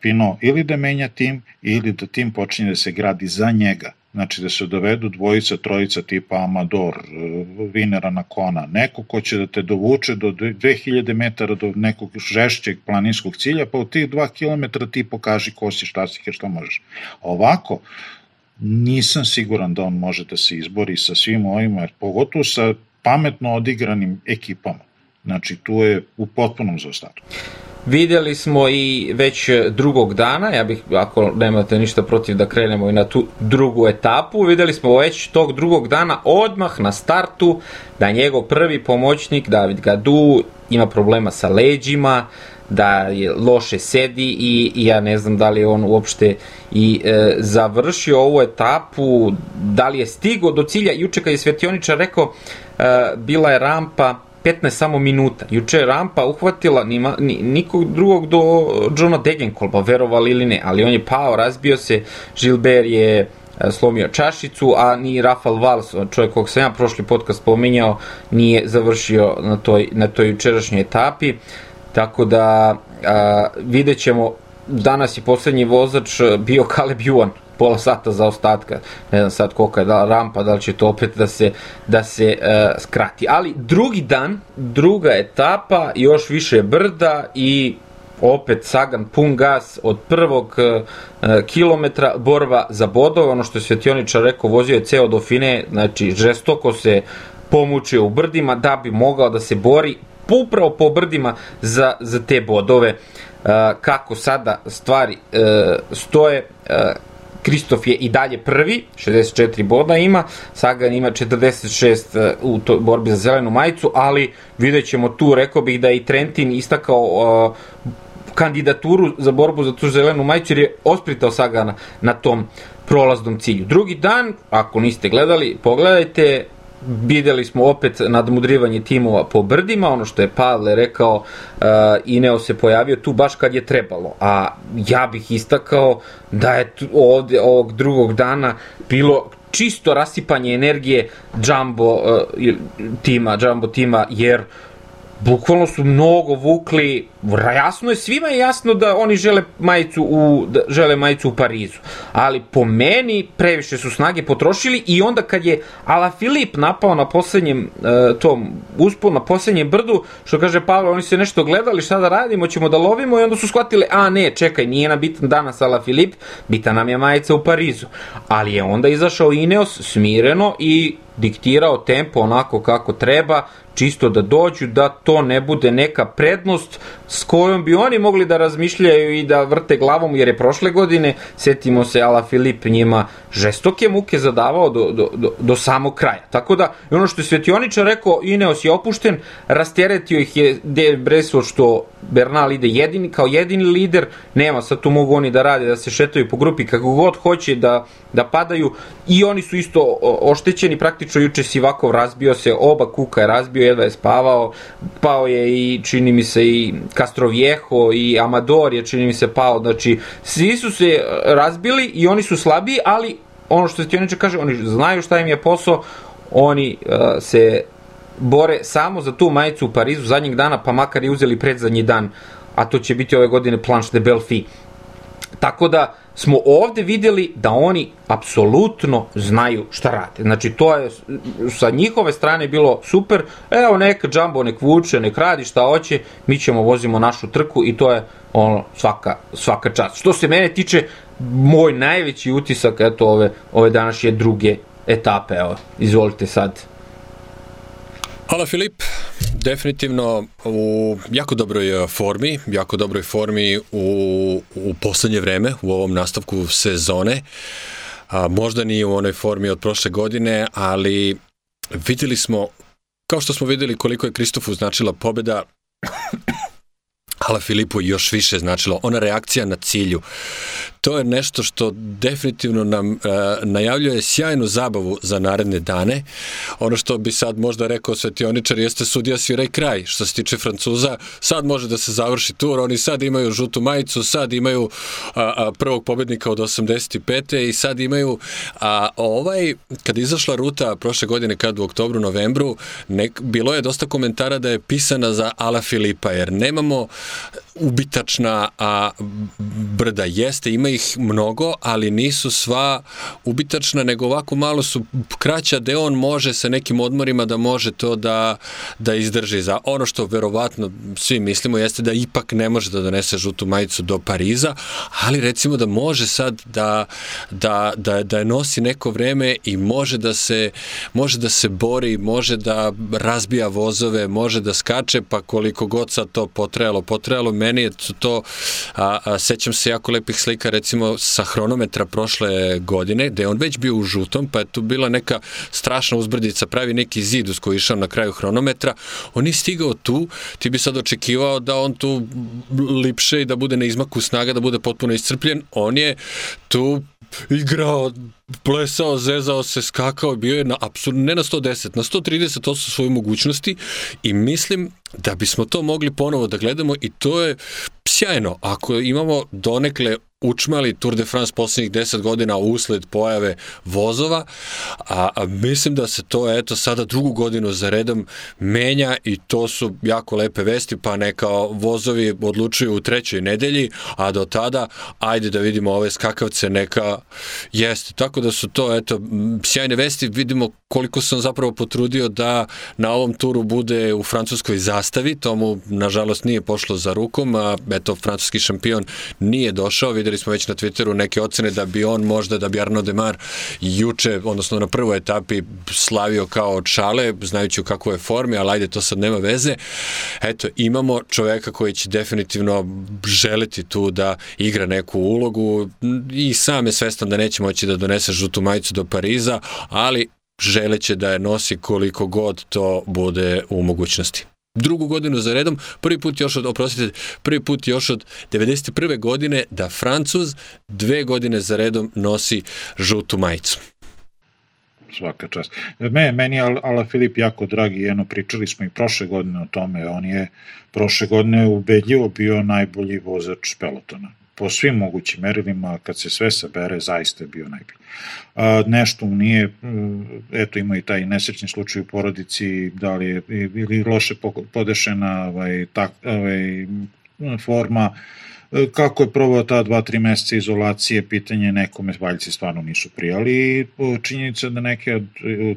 Pino ili da menja tim ili da tim počinje da se gradi za njega. Znači da se dovedu dvojica, trojica tipa Amador, e, Vinera na kona, neko ko će da te dovuče do 2000 metara do nekog žešćeg planinskog cilja, pa u tih 2 km ti pokaži ko si, šta si, šta možeš. Ovako, nisam siguran da on može da se izbori sa svim ovima, pogotovo sa pametno odigranim ekipama. Znači, tu je u potpunom zaostatu. Videli smo i već drugog dana, ja bih, ako nemate ništa protiv da krenemo i na tu drugu etapu, videli smo već tog drugog dana odmah na startu da njegov prvi pomoćnik David Gadu ima problema sa leđima, da je loše sedi i, i ja ne znam da li je on uopšte i e, završio ovu etapu, da li je stigo do cilja, juče kad je Svetioničar rekao, e, bila je rampa 15 samo minuta. Juče je rampa uhvatila nima, ni, nikog drugog do Johna Degenkolba, verovali ili ne, ali on je pao, razbio se, Gilbert je slomio čašicu, a ni Rafal Vals, čovjek kog sam ja prošli podcast spominjao, nije završio na toj, na toj jučerašnjoj etapi. Tako da a, vidjet ćemo, danas je poslednji vozač bio Caleb Juan, pola sata za ostatka, ne znam sad kolika je da rampa, da li će to opet da se, da se uh, skrati. Ali drugi dan, druga etapa, još više brda i opet Sagan pun gas od prvog uh, kilometra borba za bodove, ono što je Svetioničar rekao, vozio je ceo do fine, znači žestoko se pomučio u brdima da bi mogao da se bori upravo po brdima za, za te bodove. Uh, kako sada stvari uh, stoje, uh, Kristof je i dalje prvi, 64 boda ima, Sagan ima 46 u toj borbi za zelenu majicu, ali vidjet ćemo tu, rekao bih da je i Trentin istakao uh, kandidaturu za borbu za tu zelenu majicu jer je ospritao Sagana na tom prolaznom cilju. Drugi dan, ako niste gledali, pogledajte, videli smo opet nadmudrivanje timova po brdima, ono što je Pavle rekao, uh, Ineo se pojavio tu baš kad je trebalo, a ja bih istakao da je tu, ovde ovog drugog dana bilo čisto rasipanje energije Jumbo uh, tima, Jumbo tima, jer uh, bukvalno su mnogo vukli, jasno je, svima je jasno da oni žele majicu u, da žele majicu u Parizu, ali po meni previše su snage potrošili i onda kad je Ala Filip napao na poslednjem uh, tom uspon, na poslednjem brdu, što kaže Pavle, oni se nešto gledali, šta da radimo, ćemo da lovimo i onda su shvatili, a ne, čekaj, nije nam bitan danas Ala Filip, bitan nam je majica u Parizu. Ali je onda izašao Ineos smireno i diktirao tempo onako kako treba, čisto da dođu, da to ne bude neka prednost s kojom bi oni mogli da razmišljaju i da vrte glavom, jer je prošle godine, setimo se, Ala Filip njima žestoke muke zadavao do, do, do, do samog kraja. Tako da, ono što je Svetioničar rekao, Ineos je opušten, rasteretio ih je De Breso što Bernal ide jedini, kao jedini lider, nema sad tu mogu oni da rade, da se šetaju po grupi kako god hoće, da, da padaju i oni su isto oštećeni, praktično juče Sivakov razbio se, oba kuka je razbio, jedva je spavao, pao je i čini mi se i Castroviejo i Amador je čini mi se pao, znači svi su se razbili i oni su slabiji, ali ono što ti kaže, oni znaju šta im je posao, oni uh, se bore samo za tu majicu u Parizu zadnjeg dana, pa makar i uzeli predzadnji dan, a to će biti ove godine Planche de Belfi. Tako da, smo ovde videli da oni apsolutno znaju šta rade. Znači, to je sa njihove strane bilo super, evo neka Jumbo nek vuče, nek radi šta hoće, mi ćemo vozimo našu trku i to je ono, svaka, svaka čast. Što se mene tiče, moj najveći utisak, eto, ove, ove današnje druge etape, evo, izvolite sad. Hvala Filip, definitivno u jako dobroj e, formi, jako dobroj formi u, u poslednje vreme, u ovom nastavku sezone. A, možda nije u onoj formi od prošle godine, ali videli smo, kao što smo videli koliko je Kristofu značila pobeda *coughs* Ala Filipu još više značilo, ona reakcija na cilju. To je nešto što definitivno nam uh, najavljuje sjajnu zabavu za naredne dane. Ono što bi sad možda rekao svetioničar jeste sudija sviraj kraj. Što se tiče Francuza, sad može da se završi tur, oni sad imaju žutu majicu, sad imaju a, a, prvog pobednika od 85. i sad imaju a, ovaj, kad izašla ruta prošle godine kad u oktobru, novembru, nek, bilo je dosta komentara da je pisana za Ala Filipa, jer nemamo ubitačna a, brda jeste, ima ih mnogo, ali nisu sva ubitačna, nego ovako malo su kraća da on može sa nekim odmorima da može to da, da izdrži. Za ono što verovatno svi mislimo jeste da ipak ne može da donese žutu majicu do Pariza, ali recimo da može sad da, da, da, da je nosi neko vreme i može da se može da se bori, može da razbija vozove, može da skače, pa koliko god sad to potrajalo, potrajalo, meni je to, a, a, sećam se jako lepih slika recimo sa hronometra prošle godine, gde je on već bio u žutom, pa je tu bila neka strašna uzbrdica, pravi neki zid uz koji išao na kraju hronometra, on je stigao tu, ti bi sad očekivao da on tu lipše i da bude na izmaku snaga, da bude potpuno iscrpljen, on je tu igrao, plesao, zezao se, skakao, bio je na apsolutno, ne na 110, na 130 to su svoje mogućnosti i mislim da bismo to mogli ponovo da gledamo i to je sjajno. Ako imamo donekle učmali Tour de France poslednjih 10 godina usled pojave vozova, a, a mislim da se to eto sada drugu godinu za redom menja i to su jako lepe vesti, pa neka vozovi odlučuju u trećoj nedelji, a do tada ajde da vidimo ove skakavce neka jeste. Tako da su to eto sjajne vesti, vidimo koliko sam zapravo potrudio da na ovom turu bude u francuskoj zastavi, tomu nažalost nije pošlo za rukom, a eto francuski šampion nije došao, videli smo već na Twitteru neke ocene da bi on možda, da bi Arnaud Demar juče, odnosno na prvoj etapi slavio kao od šale, znajući u kakvoj je formi, ali ajde, to sad nema veze. Eto, imamo čoveka koji će definitivno želiti tu da igra neku ulogu i sam je svestan da neće moći da donese žutu majicu do Pariza, ali želeće da je nosi koliko god to bude u mogućnosti drugu godinu za redom, prvi put još od, oprostite, prvi put još od 91. godine da Francuz dve godine za redom nosi žutu majicu svaka čast. Me, meni je Ala Filip jako dragi, jedno pričali smo i prošle godine o tome, on je prošle godine ubedljivo bio najbolji vozač pelotona po svim mogućim merilima, kad se sve sabere, zaista je bio najbolji. A, nešto mu nije, eto ima i taj nesrećni slučaj u porodici, da li je ili loše podešena ovaj, tak, ovaj, forma, kako je probao ta dva, tri meseca izolacije, pitanje nekome valjci stvarno nisu prijali. Činjenica da neke od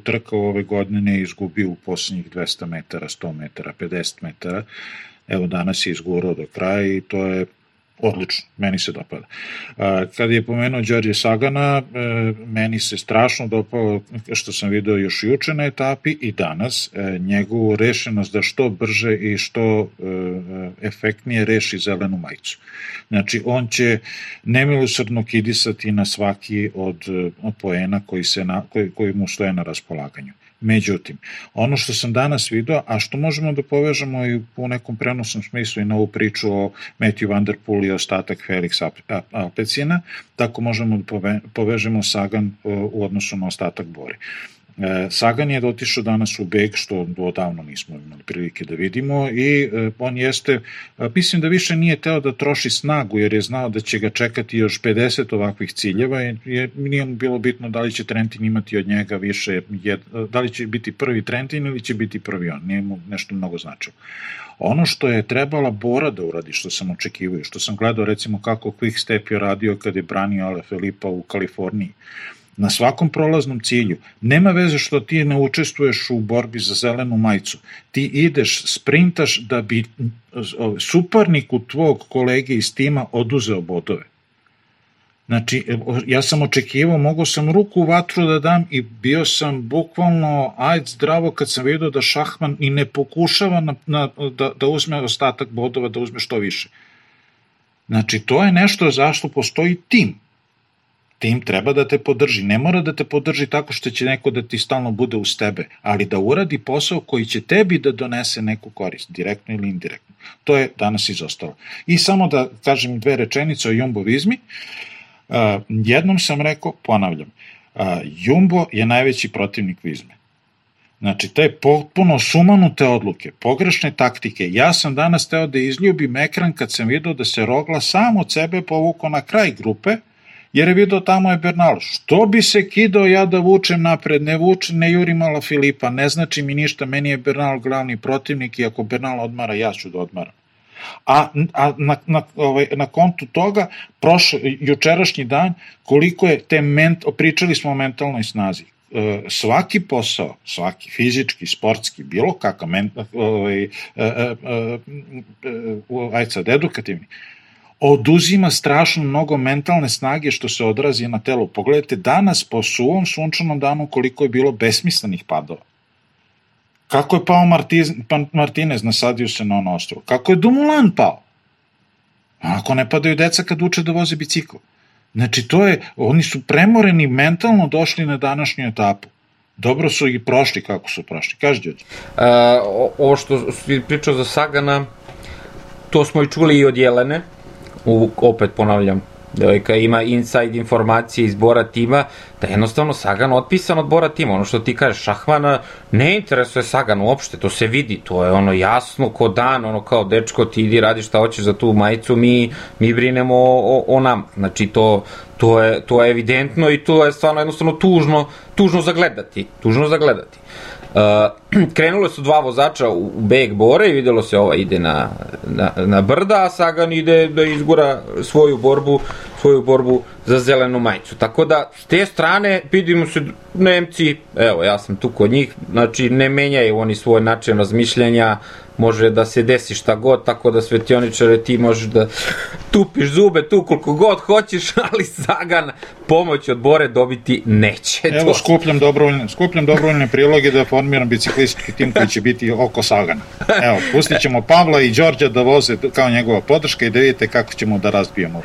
trka ove godine ne izgubio u poslednjih 200 metara, 100 metara, 50 metara, evo danas je izgurao do kraja i to je odlično, meni se dopada. Kad je pomenuo Đorđe Sagana, e, meni se strašno dopao što sam video još juče na etapi i danas, e, njegovu rešenost da što brže i što e, efektnije reši zelenu majicu. Znači, on će nemilosrdno kidisati na svaki od poena koji, se na, koji, koji mu stoje na raspolaganju. Međutim, ono što sam danas video, a što možemo da povežemo i u nekom prenosnom smislu i na ovu priču o Matthew Van Der Poel i ostatak Felix Alpecina, tako možemo da povežemo Sagan u odnosu na ostatak Bori. E, Sagan je otišao danas u beg, što odavno nismo imali prilike da vidimo i e, on jeste, mislim da više nije teo da troši snagu jer je znao da će ga čekati još 50 ovakvih ciljeva i nije mu bilo bitno da li će Trentin imati od njega više, da li će biti prvi Trentin ili će biti prvi on, nije mu nešto mnogo značilo. Ono što je trebala Bora da uradi, što sam očekivao, što sam gledao recimo kako Quick Step je radio kad je branio Ale Felipa u Kaliforniji, na svakom prolaznom cilju. Nema veze što ti ne učestvuješ u borbi za zelenu majicu. Ti ideš, sprintaš da bi suparniku tvog kolege iz tima oduzeo bodove. Znači, ja sam očekivao, mogao sam ruku u vatru da dam i bio sam bukvalno ajde zdravo kad sam vidio da Šahman i ne pokušava na, na, da, da uzme ostatak bodova, da uzme što više. Znači, to je nešto zašto postoji tim tim treba da te podrži. Ne mora da te podrži tako što će neko da ti stalno bude uz tebe, ali da uradi posao koji će tebi da donese neku korist, direktno ili indirektno. To je danas izostalo. I samo da kažem dve rečenice o jumbovizmi. Jednom sam rekao, ponavljam, Jumbo je najveći protivnik vizme. Znači, te potpuno sumanute odluke, pogrešne taktike. Ja sam danas teo da izljubim ekran kad sam vidio da se Rogla sam od sebe povukao na kraj grupe, jer je vidio tamo je Bernal. Što bi se kidao ja da vučem napred, ne vučem, ne jurim mala Filipa, ne znači mi ništa, meni je Bernal glavni protivnik i ako Bernal odmara, ja ću da odmaram. A, a na, na, ovaj, na kontu toga, prošlo, jučerašnji dan, koliko je te, ment, pričali smo o mentalnoj snazi, e, svaki posao, svaki fizički, sportski, bilo kakav, ment, ovaj, e, e, e, e, ajde sad, edukativni, oduzima strašno mnogo mentalne snage što se odrazi na telo. Pogledajte danas po suvom sunčanom danu koliko je bilo besmislenih padova. Kako je pao Martiz, pa, Martinez, nasadio se na ono ostrovo. Kako je Dumulan pao? Ako ne padaju deca kad uče da voze bicikl. Znači, to je, oni su premoreni mentalno došli na današnju etapu. Dobro su i prošli kako su prošli. Kaži, Đorđe. Uh, ovo što si pričao za Sagana, to smo i čuli i od Jelene, u, opet ponavljam, devojka ima inside informacije iz Bora tima, da je jednostavno Sagan otpisan od Bora tima. Ono što ti kažeš, Šahmana ne interesuje Sagan uopšte, to se vidi, to je ono jasno ko dan, ono kao dečko ti idi radi šta hoćeš za tu majicu, mi, mi brinemo o, o, o nam. Znači to, to, je, to je evidentno i to je stvarno jednostavno tužno, tužno zagledati, tužno zagledati. Uh, *clears throat* krenule su dva vozača u beg bore i videlo se ova ide na, na, na brda, a Sagan ide da izgura svoju borbu, svoju borbu za zelenu majicu. Tako da, s te strane, vidimo se Nemci, evo, ja sam tu kod njih, znači ne menjaju oni svoj način razmišljanja, može da se desi šta god, tako da svetioničare ti možeš da tupiš zube tu koliko god hoćeš, *laughs* ali Sagan pomoć od Bore dobiti neće. Evo, skupljam dobrovoljne, skupljam dobrovoljne priloge da formiram biciklistički tim koji će biti oko Sagana. Evo, pustit ćemo Pavla i Đorđa da voze kao njegova podrška i da vidite kako ćemo da razbijemo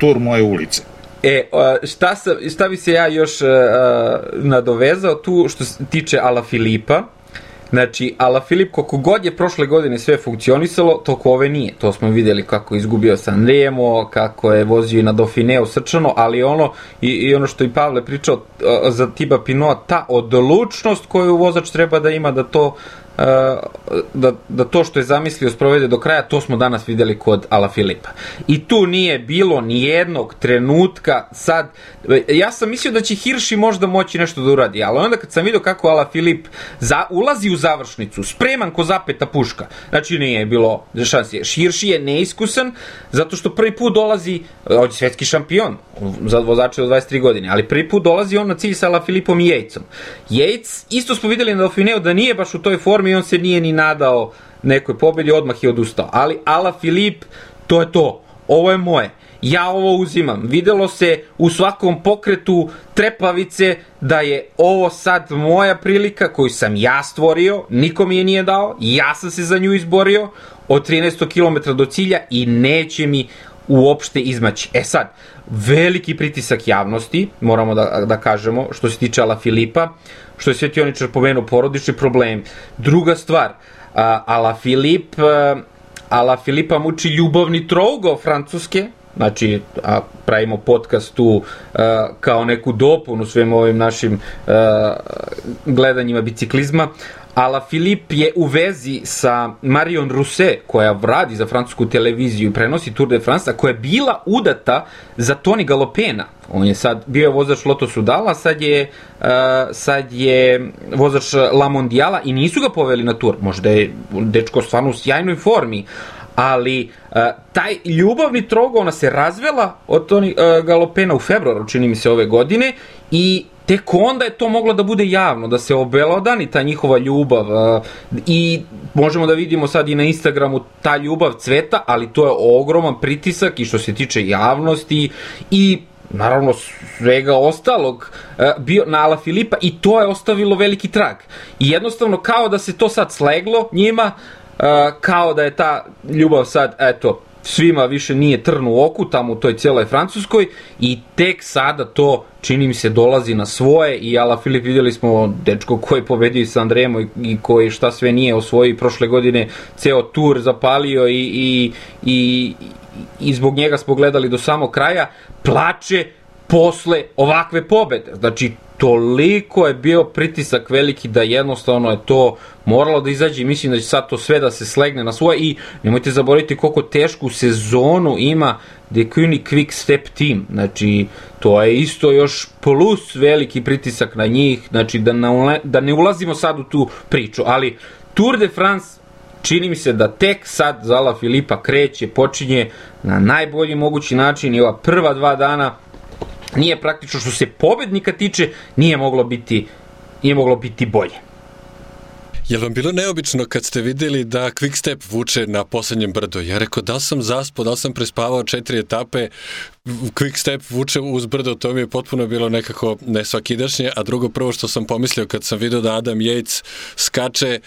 tur moje ulice. E, šta, sa, šta bi se ja još uh, nadovezao tu što se tiče Ala Filipa, Znači, Ala Filip, koliko god je prošle godine sve funkcionisalo, toko ove nije. To smo videli kako je izgubio San Remo, kako je vozio i na Dauphineu srčano, ali ono, i, i ono što i Pavle pričao za Tiba Pinot, ta odlučnost koju vozač treba da ima da to da, da to što je zamislio sprovede do kraja, to smo danas videli kod Ala Filipa. I tu nije bilo ni jednog trenutka sad, ja sam mislio da će Hirši možda moći nešto da uradi, ali onda kad sam vidio kako Ala Filip za, ulazi u završnicu, spreman ko zapeta puška, znači nije bilo šanse. Hirši je neiskusan, zato što prvi put dolazi, je svetski šampion, za vozače od 23 godine, ali prvi put dolazi on na cilj sa Ala Filipom i Jejcom. Jejc, isto smo videli na Dauphineu da nije baš u toj formi i on se nije ni nadao nekoj pobedi, odmah je odustao. Ali Ala Filip, to je to. Ovo je moje. Ja ovo uzimam. Videlo se u svakom pokretu trepavice da je ovo sad moja prilika koju sam ja stvorio, niko mi je nije dao, ja sam se za nju izborio od 13 km do cilja i neće mi uopšte izmaći. E sad, veliki pritisak javnosti, moramo da, da kažemo, što se tiče Ala Filipa, što je Svetioničar pomenuo porodični problem. Druga stvar, a, Ala Filip, a, Ala Filipa muči ljubavni trougo francuske, znači a, pravimo podcast tu a, kao neku dopunu svim ovim našim a, gledanjima biciklizma, Ala Filip je u vezi sa Marion Rousset, koja radi za francusku televiziju i prenosi Tour de France, a koja je bila udata za Toni Galopena. On je sad, bio je vozač Loto Sudala, sad je, uh, sad je vozač La Mondiala i nisu ga poveli na tur. Možda je dečko stvarno u sjajnoj formi, ali uh, taj ljubavni trogo, ona se razvela od Toni uh, Galopena u februaru, čini mi se, ove godine i tek onda je to moglo da bude javno, da se obelodani ta njihova ljubav i možemo da vidimo sad i na Instagramu ta ljubav cveta, ali to je ogroman pritisak i što se tiče javnosti i naravno svega ostalog bio na Ala Filipa i to je ostavilo veliki trag. I jednostavno kao da se to sad sleglo njima, kao da je ta ljubav sad, eto, svima više nije trn u oku tamo u toj cijeloj Francuskoj i tek sada to čini mi se dolazi na svoje i Ala Filip vidjeli smo dečko koji pobedio sa Andremo i, i koji šta sve nije osvoji prošle godine ceo tur zapalio i, i, i, i zbog njega smo gledali do samog kraja plače posle ovakve pobede. Znači, toliko je bio pritisak veliki da jednostavno je to moralo da izađe i mislim da će sad to sve da se slegne na svoje i nemojte zaboraviti koliko tešku sezonu ima The Kuni Quick Step Team, znači to je isto još plus veliki pritisak na njih, znači da, ne, da ne ulazimo sad u tu priču, ali Tour de France čini mi se da tek sad Zala Filipa kreće, počinje na najbolji mogući način i ova prva dva dana nije praktično što se pobednika tiče, nije moglo biti, nije moglo biti bolje. Je vam bilo neobično kad ste videli da Quickstep vuče na poslednjem brdu? Ja rekao, da sam zaspao, da sam prespavao četiri etape, Quickstep vuče uz brdo, to mi je potpuno bilo nekako nesvakidašnje, a drugo prvo što sam pomislio kad sam vidio da Adam Yates skače,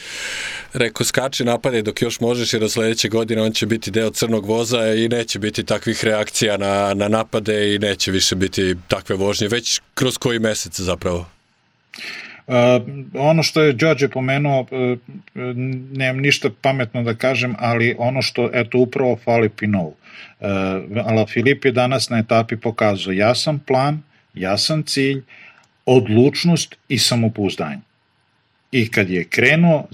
rekao skače napade dok još možeš jer od sledeće godine on će biti deo crnog voza i neće biti takvih reakcija na, na napade i neće više biti takve vožnje, već kroz koji mesec zapravo? Uh, ono što je Đorđe pomenuo, uh, nemam ništa pametno da kažem, ali ono što, eto, upravo fali Pinovu. Uh, Ala Filip je danas na etapi pokazao jasan plan, jasan cilj, odlučnost i samopouzdanje. I kad je krenuo,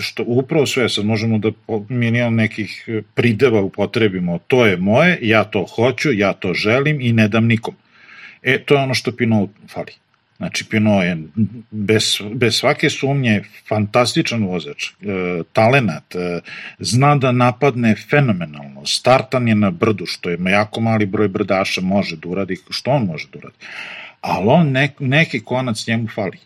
što upravo sve, sad možemo da milion nekih prideva upotrebimo, to je moje, ja to hoću, ja to želim i ne dam nikom. E, to je ono što Pinot fali. Znači, Pinot je bez, bez svake sumnje fantastičan vozač, e, talenat, e, zna da napadne fenomenalno, startan je na brdu, što je jako mali broj brdaša može da uradi, što on može da uradi. Ali on nek, neki konac njemu fali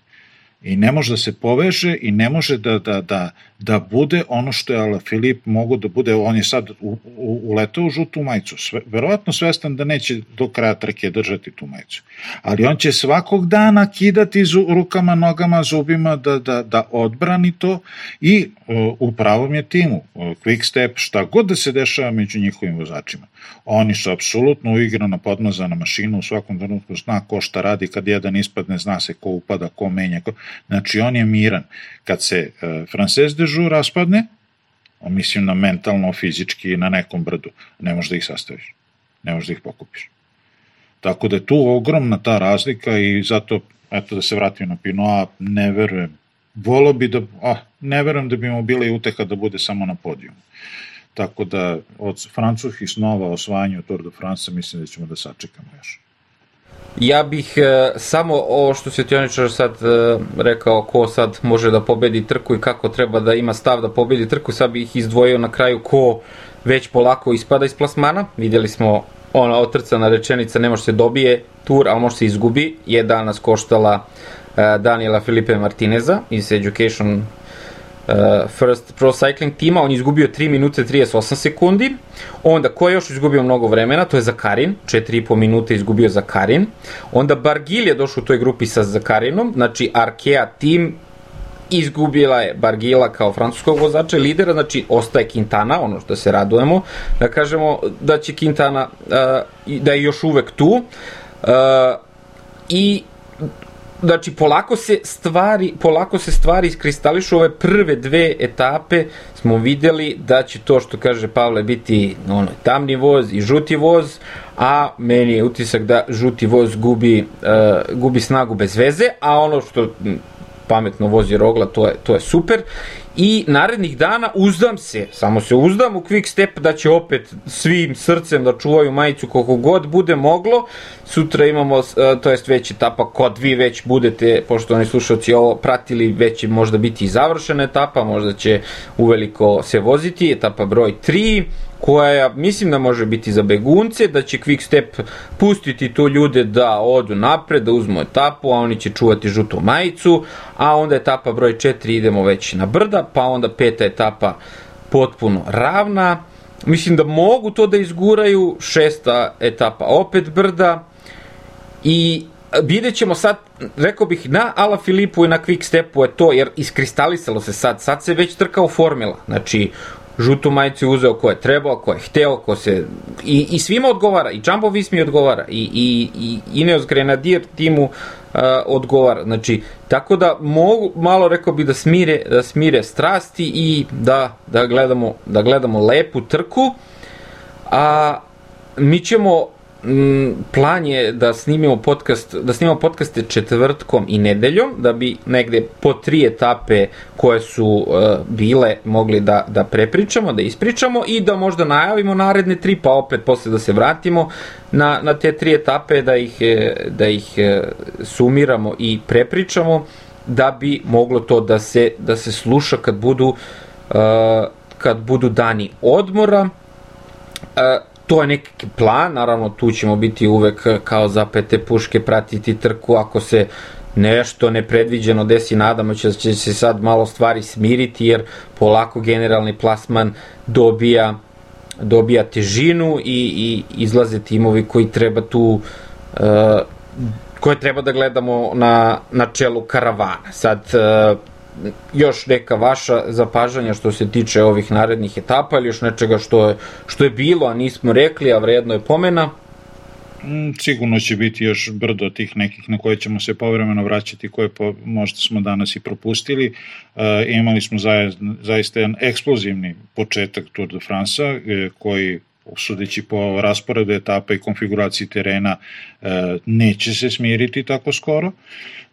i ne može da se poveže i ne može da, da, da, da bude ono što je Ala Filip mogu da bude, on je sad u, u, u žutu majicu, sve, verovatno svestan da neće do kraja trke držati tu majicu, ali on će svakog dana kidati zu, rukama, nogama, zubima da, da, da odbrani to i uh, u pravom je timu, uh, quick step, šta god da se dešava među njihovim vozačima. Oni su apsolutno uigrana podmazana mašina, u svakom trenutku zna ko šta radi, kad jedan ispadne, zna se ko upada, ko menja, ko... znači on je miran. Kad se uh, Frances de Joux raspadne, on mislim na mentalno, fizički, na nekom brdu, ne možeš da ih sastaviš, ne možeš da ih pokupiš. Tako da je tu ogromna ta razlika i zato, eto da se vratim na Pinoa, ne verujem. Volo bi da, ah, ne verujem da bi mu bila i uteha da bude samo na podijumu. Tako da od francuskih snova osvajanju Tour de France mislim da ćemo da sačekamo još. Ja bih e, samo ovo što se Tjoničar sad e, rekao ko sad može da pobedi trku i kako treba da ima stav da pobedi trku, sad bih izdvojio na kraju ko već polako ispada iz plasmana. Vidjeli smo ona otrcana rečenica ne može se dobije tur, ali može se izgubi, je danas koštala e, Daniela Filipe Martineza iz Education uh, First Pro Cycling tima, on je izgubio 3 minute 38 sekundi, onda ko je još izgubio mnogo vremena, to je Zakarin, 4,5 minute izgubio Zakarin, onda Bargil je došao u toj grupi sa Zakarinom, znači Arkea tim izgubila je Bargila kao francuskog vozača lidera, znači ostaje Quintana, ono što se radujemo, da kažemo da će Quintana, uh, da je još uvek tu, uh, i znači polako se stvari polako se stvari iskristališu ove prve dve etape smo videli da će to što kaže Pavle biti ono tamni voz i žuti voz a meni je utisak da žuti voz gubi uh, gubi snagu bez veze a ono što pametno vozi rogla to je to je super i narednih dana uzdam se, samo se uzdam u quick step da će opet svim srcem da čuvaju majicu koliko god bude moglo. Sutra imamo, e, to jest već etapa, kod vi već budete, poštovani slušalci, ovo pratili, već će možda biti i završena etapa, možda će uveliko se voziti, etapa broj 3 koja mislim da može biti za begunce, da će Quick Step pustiti tu ljude da odu napred, da uzmu etapu, a oni će čuvati žutu majicu, a onda etapa broj 4 idemo već na brda, pa onda peta etapa potpuno ravna. Mislim da mogu to da izguraju, šesta etapa opet brda. I vidjet ćemo sad, rekao bih, na Ala Filipu i na Quick Stepu je to, jer iskristalisalo se sad, sad se već trkao formula, znači žutu majicu uzeo ko je trebao, ko je hteo, ko se... I, i svima odgovara, i Jumbo Vismi odgovara, i, i, i Ineos Grenadier timu uh, odgovara. Znači, tako da mogu, malo rekao bi da smire, da smire strasti i da, da, gledamo, da gledamo lepu trku. A mi ćemo plan je da snimimo podcast, da snimamo podcaste četvrtkom i nedeljom, da bi negde po tri etape koje su uh, bile mogli da, da prepričamo, da ispričamo i da možda najavimo naredne tri, pa opet posle da se vratimo na, na te tri etape, da ih, e, da ih e, sumiramo i prepričamo, da bi moglo to da se, da se sluša kad budu, uh, kad budu dani odmora. Uh, to je neki plan, naravno tu ćemo biti uvek kao zapete puške pratiti trku ako se nešto nepredviđeno desi, nadamo će, će se sad malo stvari smiriti jer polako generalni plasman dobija dobija težinu i, i izlaze timovi koji treba tu uh, koje treba da gledamo na, na čelu karavana. Sad, uh, još neka vaša zapažanja što se tiče ovih narednih etapa ili još nečega što je, što je bilo, a nismo rekli, a vredno je pomena? Mm, sigurno će biti još brdo tih nekih na koje ćemo se povremeno vraćati, koje po, možda smo danas i propustili. E, imali smo zaista jedan eksplozivni početak Tour de France e, koji sudeći po rasporedu etapa i konfiguraciji terena e, neće se smiriti tako skoro,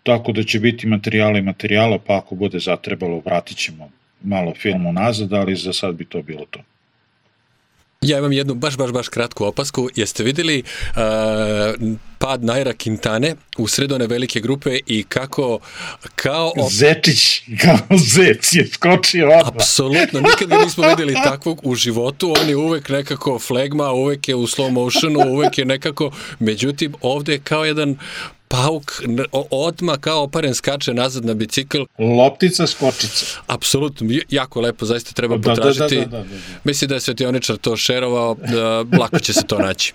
tako da će biti materijala i materijala, pa ako bude zatrebalo vratit ćemo malo filmu nazad, ali za sad bi to bilo to. Ja imam jednu baš, baš, baš kratku opasku. Jeste videli uh, pad Naira Quintane u sredone velike grupe i kako kao... Op... Zečić, kao zec je skočio odmah. Apsolutno, nikad ga nismo videli takvog u životu. On je uvek nekako flegma, uvek je u slow motionu, uvek je nekako... Međutim, ovde je kao jedan pauk odma kao oparen skače nazad na bicikl. Loptica skočica. Apsolutno, jako lepo, zaista treba da, potražiti. Da, da, da, da, da. Mislim da je Svetioničar to šerovao, da, lako će se to naći.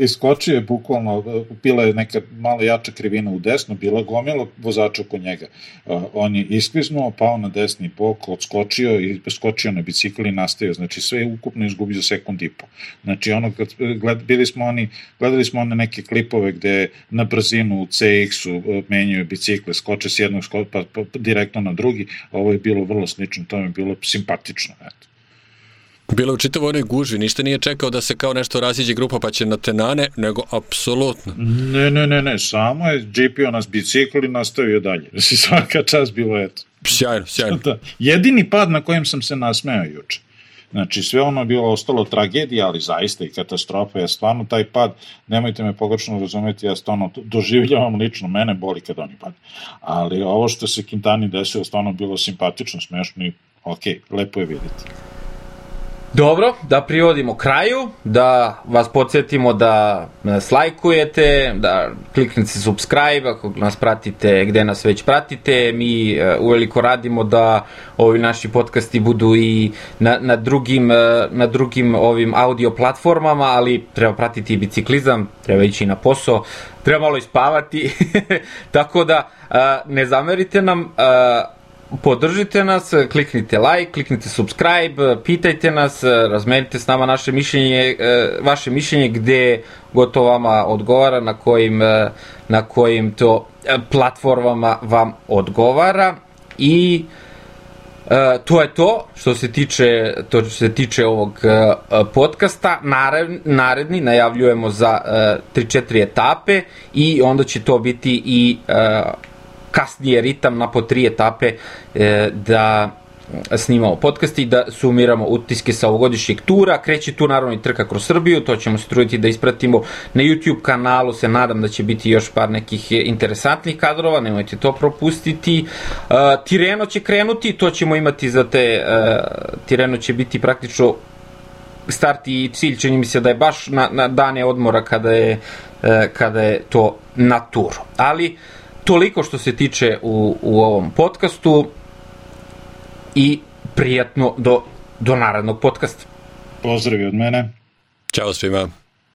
Iskočio je bukvalno, bila je neka malo jača krivina u desno, bila gomila vozača oko njega. On je iskliznuo, pao na desni bok, odskočio i skočio na bicikl i nastavio. Znači sve je ukupno izgubio za sekund i po. Znači ono, kad gled, bili smo oni, gledali smo one neke klipove gde na brzinu u CX-u uh, menjaju bicikle, skoče s jednog skoča pa, pa, direktno na drugi, ovo je bilo vrlo slično, to je bilo simpatično. Eto. Bilo u čitavo onoj gužvi, ništa nije čekao da se kao nešto raziđe grupa pa će na tenane, nego apsolutno. Ne, ne, ne, ne, samo je džipio nas bicikl i nastavio dalje. *laughs* Znači svaka čast bilo eto. Sjajno, sjajno. *laughs* Da. Jedini pad na kojem sam se nasmeo juče. Znači, sve ono bilo ostalo tragedija, ali zaista i katastrofa. Ja stvarno taj pad, nemojte me pogrešno razumeti, ja stvarno doživljavam lično, mene boli kad oni pad. Ali ovo što se Quintani desilo, stvarno bilo simpatično, smešno i ok, lepo je videti. Dobro, da privodimo kraju, da vas podsjetimo da nas lajkujete, da kliknite subscribe ako nas pratite gde nas već pratite. Mi uh, uveliko radimo da ovi naši podcasti budu i na, na, drugim, uh, na drugim ovim audio platformama, ali treba pratiti i biciklizam, treba ići na posao, treba malo ispavati, *laughs* tako da uh, ne zamerite nam, podržite nas, kliknite like, kliknite subscribe, pitajte nas, razmenite s nama naše mišljenje, e, vaše mišljenje gde gotovo vama odgovara, na kojim, e, na kojim to e, platformama vam odgovara. I E, to je to što se tiče to što se tiče ovog e, podcasta. Naredni, najavljujemo za e, 3-4 etape i onda će to biti i e, kasnije ritam na po tri etape e, da snimamo podcast i da sumiramo utiske sa ovogodišnjeg tura. Kreće tu naravno i trka kroz Srbiju, to ćemo se truditi da ispratimo na YouTube kanalu, se nadam da će biti još par nekih interesantnih kadrova, nemojte to propustiti. Uh, Tireno će krenuti, to ćemo imati za te, uh, Tireno će biti praktično start i cilj, čini mi se da je baš na, na dane odmora kada je, uh, kada je to na turu. Ali, uh, toliko što se tiče u, u ovom podcastu i prijatno do, do narednog podcasta. Pozdravi od mene. Ćao svima.